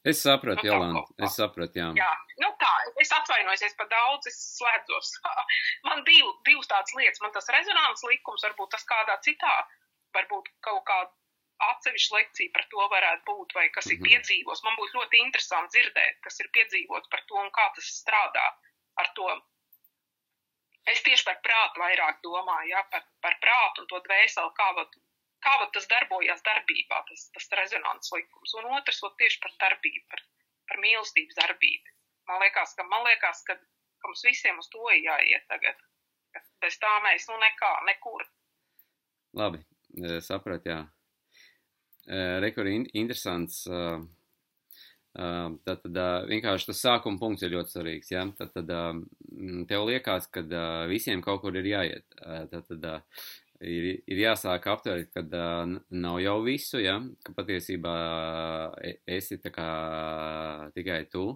Es sapratu, nu, Jolanta, es sapratu, jā. Jā, nu tā, es atvainojos, es par daudz, es slēdzos. <laughs> man div, divas tādas lietas, man tas rezonants likums, varbūt tas kādā citā, varbūt kaut kāda atsevišķa lekcija par to varētu būt, vai kas ir mhm. piedzīvos. Man būs ļoti interesanti dzirdēt, kas ir piedzīvots par to un kā tas strādā ar to. Es tieši par prātu vairāk domāju, ja, par, par prātu un to dvēseli, kā, vat, kā vat tas darbojas darbībā, tas, tas rezonants likums. Un otrs, vat, tieši par darbību, par, par mīlestības darbību. Man liekas, ka, man liekas, ka, ka mums visiem uz to ir jāiet tagad. Bez tā mēs, nu, nekā, nekur. Labi, saprat, jā. Rekur, interesants. Uh Tātad vienkārši tas sākuma punkts ir ļoti svarīgs. Ja? Tad tev liekas, ka visiem kaut kur ir jāiet. Tad ir, ir jāsāk aptvert, ka nav jau visu, ja? ka patiesībā esi kā, tikai tu.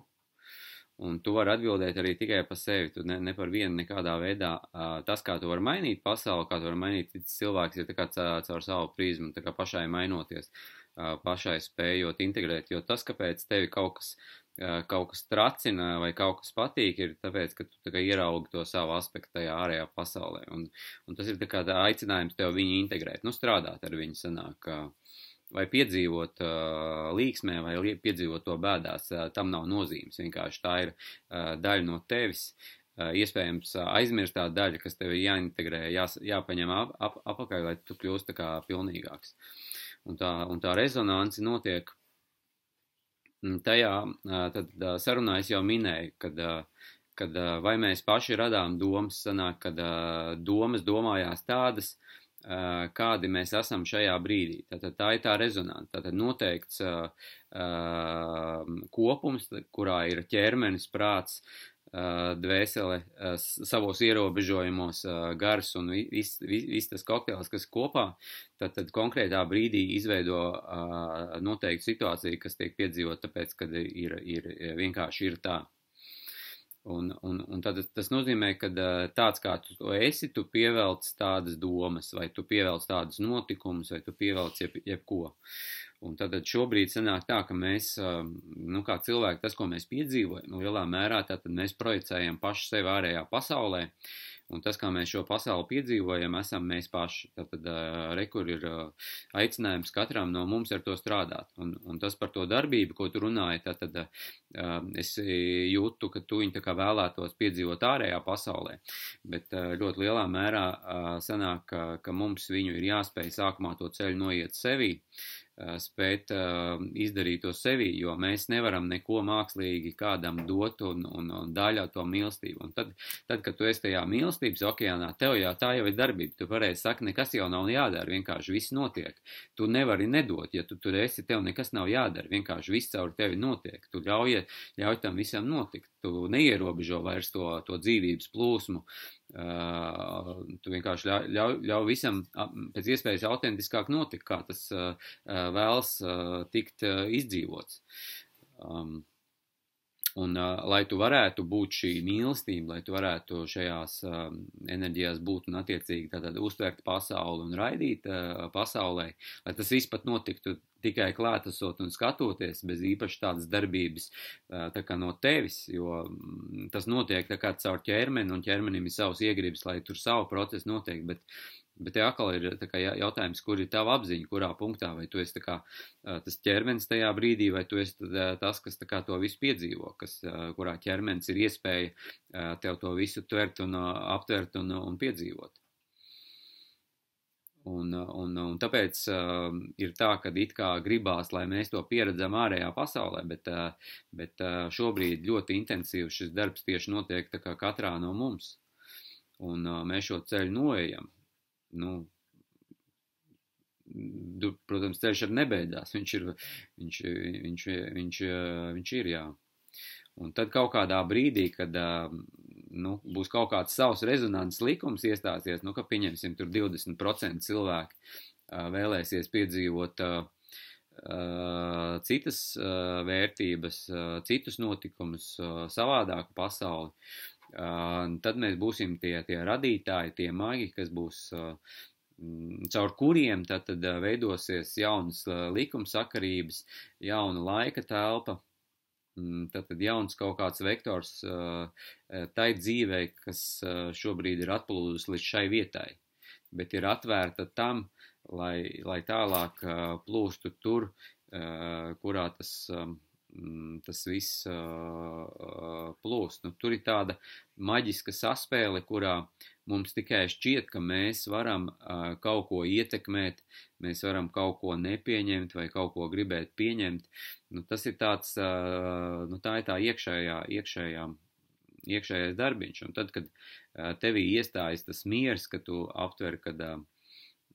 Un tu vari atbildēt arī tikai par sevi. Tu ne, ne par vienu nekādā veidā. Tas, kā tu vari mainīt pasauli, kā tu vari mainīt cilvēks, ir caur savu prizmu, tā kā pašai mainoties. Uh, pašai spējot integrēt, jo tas, kāpēc tevi kaut kas, kaut kas tracina vai kaut kas patīk, ir tāpēc, ka tu tā ieraugi to savu aspektu tajā ārējā pasaulē, un, un tas ir tā kā tā aicinājums tev viņu integrēt, nu strādāt ar viņu sanāk, vai piedzīvot uh, līksmē, vai piedzīvot to bēdās, uh, tam nav nozīmes. Vienkārši tā ir uh, daļa no tevis. Uh, iespējams, uh, aizmirstā daļa, kas tev ir jāintegrē, jās, jāpaņem ap, ap, apakaļ, lai tu kļūst tā kā pilnīgāks. Un tā, un tā rezonance notiek tajā, uh, tad sarunā es jau minēju, kad, kad vai mēs paši radām domas, sanāk, kad domas domājās tādas, kādi mēs esam šajā brīdī. Tātad tā ir tā rezonance. Tātad noteikts uh, kopums, kurā ir ķermenis, prāts, dvēsele savos ierobežojumos, gars un viss vis, vis tas kokteils, kas kopā, tad, tad konkrētā brīdī izveido noteiktu situāciju, kas tiek piedzīvot, tāpēc, kad ir, ir vienkārši ir tā. Un, un, un tad tas nozīmē, ka tāds kā tu esi, tu pievelc tādas domas, vai tu pievelc tādus notikumus, vai tu pievelc jeb, jebko. Un tad šobrīd sanāk tā, ka mēs, nu, kā cilvēki, tas, ko mēs piedzīvojam, lielā mērā, tad mēs projicējam paši sevi ārējā pasaulē. Un tas, kā mēs šo pasauli piedzīvojam, esam mēs paši. Tātad, rekur ir aicinājums katram no mums ar to strādāt. Un, un tas par to darbību, ko tu runāji, tātad es jūtu, ka tu viņu tā kā vēlētos piedzīvot ārējā pasaulē. Bet ļoti lielā mērā sanāk, ka, ka mums viņu ir jāspēj sākumā to ceļu noiet sevī. Uh, spēt uh, izdarīt to sevi, jo mēs nevaram neko mākslīgi kādam dot un, un, un daļā to mīlestību. Un tad, tad, kad tu esi tajā mīlestības okeānā, tev jau tā jau ir darbība. Tu pareizi saki, nekas jau nav jādara, vienkārši viss notiek. Tu nevari nedot, ja tu tur esi, tev nekas nav jādara, vienkārši viss caur tevi notiek. Tu ļauj, ļauj tam visam notikt. Tu neierobežo vairs to, to dzīvības plūsmu, Uh, tu vienkārši ļauj, ļauj, ļauj visam pēc iespējas autentiskāk notikt, kā tas uh, vēlas uh, tikt uh, izdzīvots. Um, Un, uh, lai tu varētu būt šī mīlestība, lai tu varētu šajās uh, enerģijās būt un attiecīgi tātad uztvert pasauli un raidīt uh, pasaulē, lai tas viss pat notiktu tikai klātesot un skatoties bez īpaši tādas darbības uh, tā kā no tevis, jo mm, tas notiek tā kā caur ķermeni un ķermenim ir savs iegribas, lai tur savu procesu notiek, bet Bet te atkal ir kā, jautājums, kur ir tava apziņa, kurā punktā, vai tu esi kā, tas ķermenis tajā brīdī, vai tu esi tas, kas kā, to visu piedzīvo, kas, kurā ķermenis ir iespēja tev to visu tvert un aptvert un, un piedzīvot. Un, un, un tāpēc uh, ir tā, ka it kā gribās, lai mēs to pieredzam ārējā pasaulē, bet, uh, bet uh, šobrīd ļoti intensīvi šis darbs tieši notiek katrā no mums. Un uh, mēs šo ceļu noejam nu, protams, ceļš arī nebeidzās. Viņš ir, viņš, viņš, viņš, viņš ir, jā. Un tad kaut kādā brīdī, kad nu, būs kaut kāds savs rezonanses likums iestāsies, nu, ka pieņemsim tur 20% cilvēki vēlēsies piedzīvot citas vērtības, citus notikumus, savādāku pasauli, tad mēs būsim tie, tie radītāji, tie magi, kas būs caur kuriem tad, tad veidosies jaunas likumsakarības, jauna laika telpa, tad, tad jauns kaut kāds vektors tai dzīvei, kas šobrīd ir atplūdus līdz šai vietai, bet ir atvērta tam, lai, lai tālāk plūstu tur, kurā tas Mm, tas viss plūst. Nu, tur ir tāda maģiska saspēle, kurā mums tikai šķiet, ka mēs varam kaut ko ietekmēt, mēs varam kaut ko nepieņemt vai kaut ko gribēt pieņemt. Nu, tas ir tāds, nu, tā ir tā iekšējā, iekšējā, iekšējais darbiņš. Un tad, kad tevī iestājas tas miers, ka tu aptver, kad uh,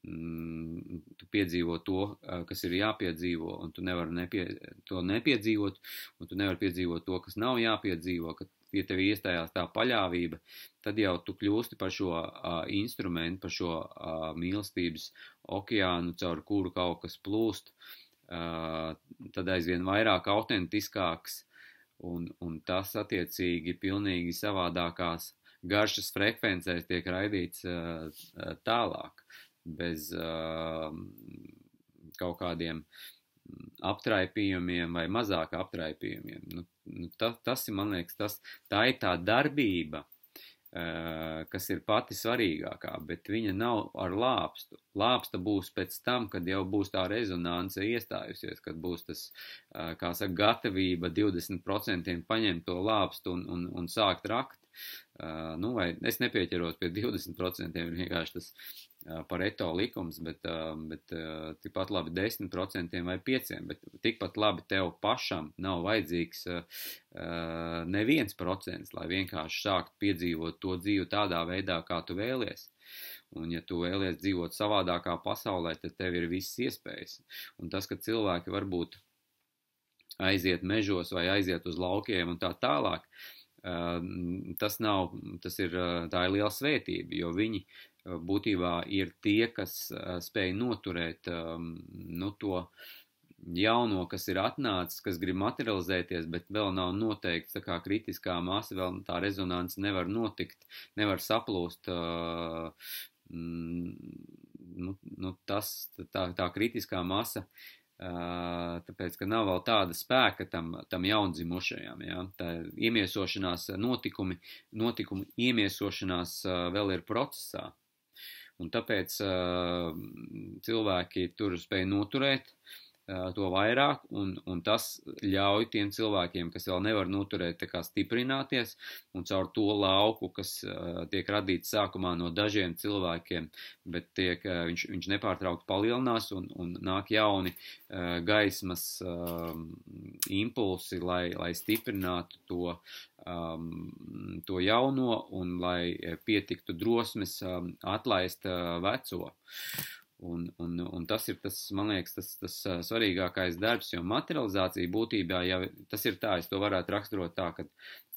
mm, tu piedzīvo to, kas ir jāpiedzīvo, un tu nevari nepie, to nepiedzīvot, un tu nevari piedzīvot to, kas nav jāpiedzīvo, kad ja tev iestājās tā paļāvība, tad jau tu kļūsti par šo uh, instrumentu, par šo uh, mīlestības okeānu, caur kuru kaut kas plūst, uh, tad aizvien vairāk autentiskāks, un, un tas attiecīgi pilnīgi savādākās garšas frekvencēs tiek raidīts uh, tālāk bez uh, kaut kādiem aptraipījumiem vai mazāk aptraipījumiem. Nu, nu, ta, tas ir, man liekas, tas, tā ir tā darbība, kas ir pati svarīgākā, bet viņa nav ar lāpstu. Lāpsta būs pēc tam, kad jau būs tā rezonance iestājusies, kad būs tas, kā saka, gatavība 20% paņemt to lāpstu un, un, un sākt rakt. Uh, nu, vai es nepieķeros pie 20%, vienkārši tas uh, pareto likums, bet, bet tikpat labi 10% vai 5%, bet tikpat labi tev pašam nav vajadzīgs neviens procents, lai vienkārši sāktu piedzīvot to dzīvi tādā veidā, kā tu vēlies. Un, ja tu vēlies dzīvot savādākā pasaulē, tad tev ir visas iespējas. Un tas, ka cilvēki varbūt aiziet mežos vai aiziet uz laukiem un tā tālāk, tas nav, tas ir, tā ir liela svētība, jo viņi būtībā ir tie, kas eh, spēj noturēt ehm, nu, to jauno, kas ir atnācis, kas grib materializēties, bet vēl nav noteikts tā kā kritiskā masa, vēl tā rezonance nevar notikt, nevar saplūst. Mm, nu, nu, tas, tā, tā kritiskā masa tāpēc, ka nav vēl tāda spēka tam, tam jaundzimušajam. Ja? Tā iemiesošanās notikumi, notikumi iemiesošanās vēl ir procesā. Un tāpēc cilvēki tur spēj noturēt, to vairāk, un, un tas ļauj tiem cilvēkiem, kas vēl nevar noturēt, kā stiprināties, un caur to lauku, kas uh, tiek radīts sākumā no dažiem cilvēkiem, bet tiek, uh, viņš, viņš nepārtraukti palielinās, un, un nāk jauni uh, gaismas uh, impulsi, lai, lai stiprinātu to, um, to jauno, un lai pietiktu drosmes um, atlaist uh, veco. Un, un, un tas ir tas, man liekas, tas, tas svarīgākais darbs, jo materializācija būtībā jau tas ir tā, es to varētu raksturot tā, ka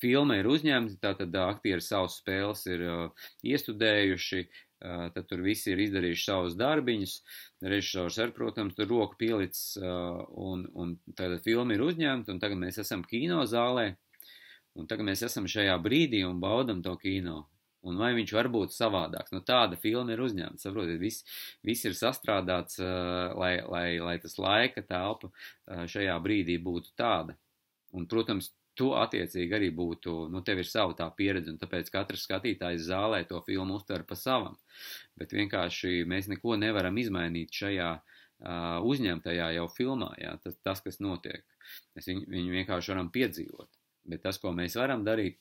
filma ir uzņemta, tātad aktieri savus spēles ir uh, iestudējuši, uh, tad tur visi ir izdarījuši savus darbiņus, režisors ar, protams, tur roku pielicis, uh, un, un tātad filma ir uzņemta, un tagad mēs esam kino zālē, un tagad mēs esam šajā brīdī un baudam to kino. Un vai viņš var būt savādāks? Nu, tāda filma ir uzņemta. Saprotiet, viss, viss ir sastrādāts, uh, lai, lai, lai tas laika telpa uh, šajā brīdī būtu tāda. Un, protams, tu attiecīgi arī būtu, nu, tev ir sava tā pieredze, un tāpēc katrs skatītājs zālē to filmu uztver pa savam. Bet vienkārši mēs neko nevaram izmainīt šajā uh, uzņemtajā jau filmā, jā, tas, tas kas notiek. Mēs viņu, viņu vienkārši varam piedzīvot. Bet tas, ko mēs varam darīt,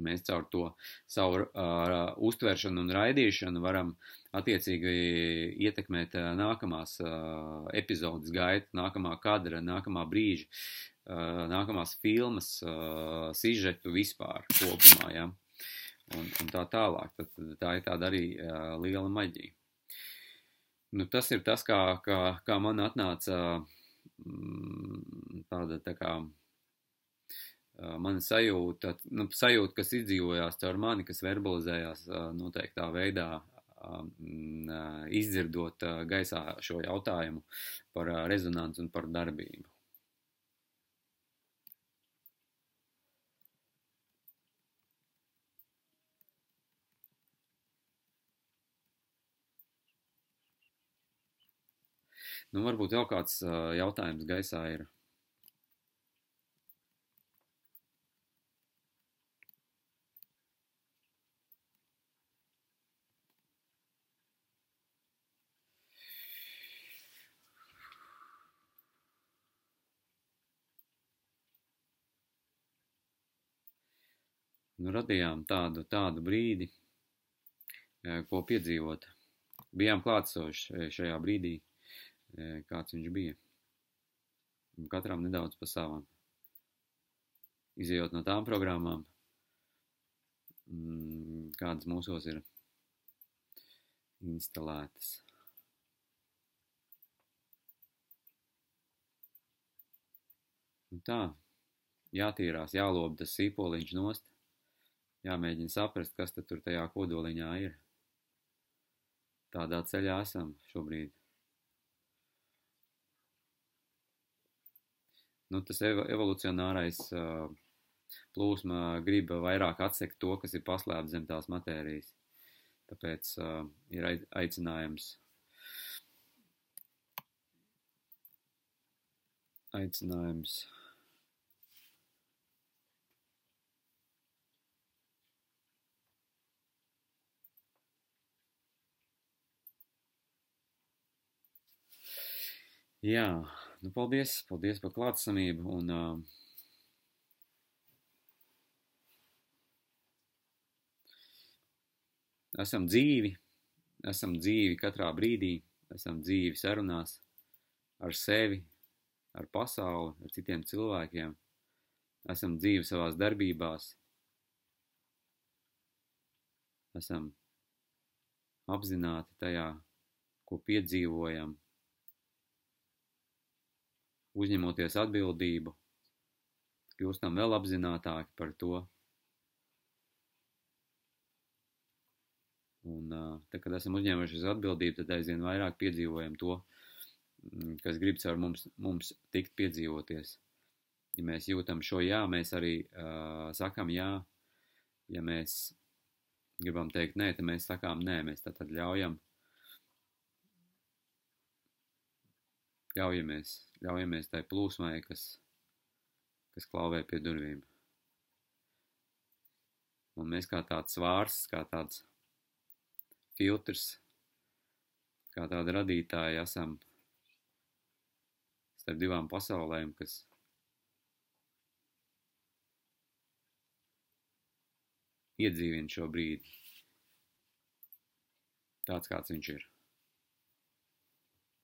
Mēs caur to savu uh, uztveršanu un raidīšanu varam attiecīgi ietekmēt uh, nākamās uh, epizodes gaitu, nākamā kadra, nākamā brīža, uh, nākamās filmas, uh, sižetu vispār kopumā, ja? un, un tā tālāk. Tad, tā ir tāda arī uh, liela maģija. Nu, tas ir tas, kā, kā, kā man atnāca mm, tāda tā kā mana sajūta, nu, sajūta, kas izdzīvojās caur mani, kas verbalizējās noteiktā veidā, izdzirdot gaisā šo jautājumu par rezonanci un par darbību. Nu, varbūt vēl kāds jautājums gaisā ir. Nu, radījām tādu, tādu brīdi, eh, ko piedzīvot. Bijām klātsoši šajā brīdī, eh, kāds viņš bija. Katram nedaudz pa savam. Izejot no tām programmām, mm, kādas mūsos ir instalētas. Un tā, jātīrās, jālob tas sīpoliņš nost jāmēģina saprast, kas tad tur tajā kodoliņā ir. Tādā ceļā esam šobrīd. Nu, tas ev evolucionārais uh, plūsma grib vairāk atsekt to, kas ir paslēpts zem tās matērijas. Tāpēc uh, ir aicinājums aicinājums Jā, nu paldies, paldies par klātsamību un uh, esam dzīvi, esam dzīvi katrā brīdī, esam dzīvi sarunās ar sevi, ar pasauli, ar citiem cilvēkiem, esam dzīvi savās darbībās, esam apzināti tajā, ko piedzīvojam, uzņemoties atbildību, kļūstam vēl apzinātāki par to. Un, tad, kad esam uzņēmušies atbildību, tad aizvien vairāk piedzīvojam to, mm, kas grib caur mums, mums tikt piedzīvoties. Ja mēs jūtam šo jā, mēs arī uh, sakam jā. Ja mēs gribam teikt nē, tad mēs sakām nē, mēs tad ļaujam, ļaujamies, ļaujamies tai plūsmai, kas, kas klauvē pie durvīm. Un mēs kā tāds vārds, kā tāds filtrs, kā tāda radītāja esam starp divām pasaulēm, kas iedzīvina šo brīdi tāds, kāds viņš ir.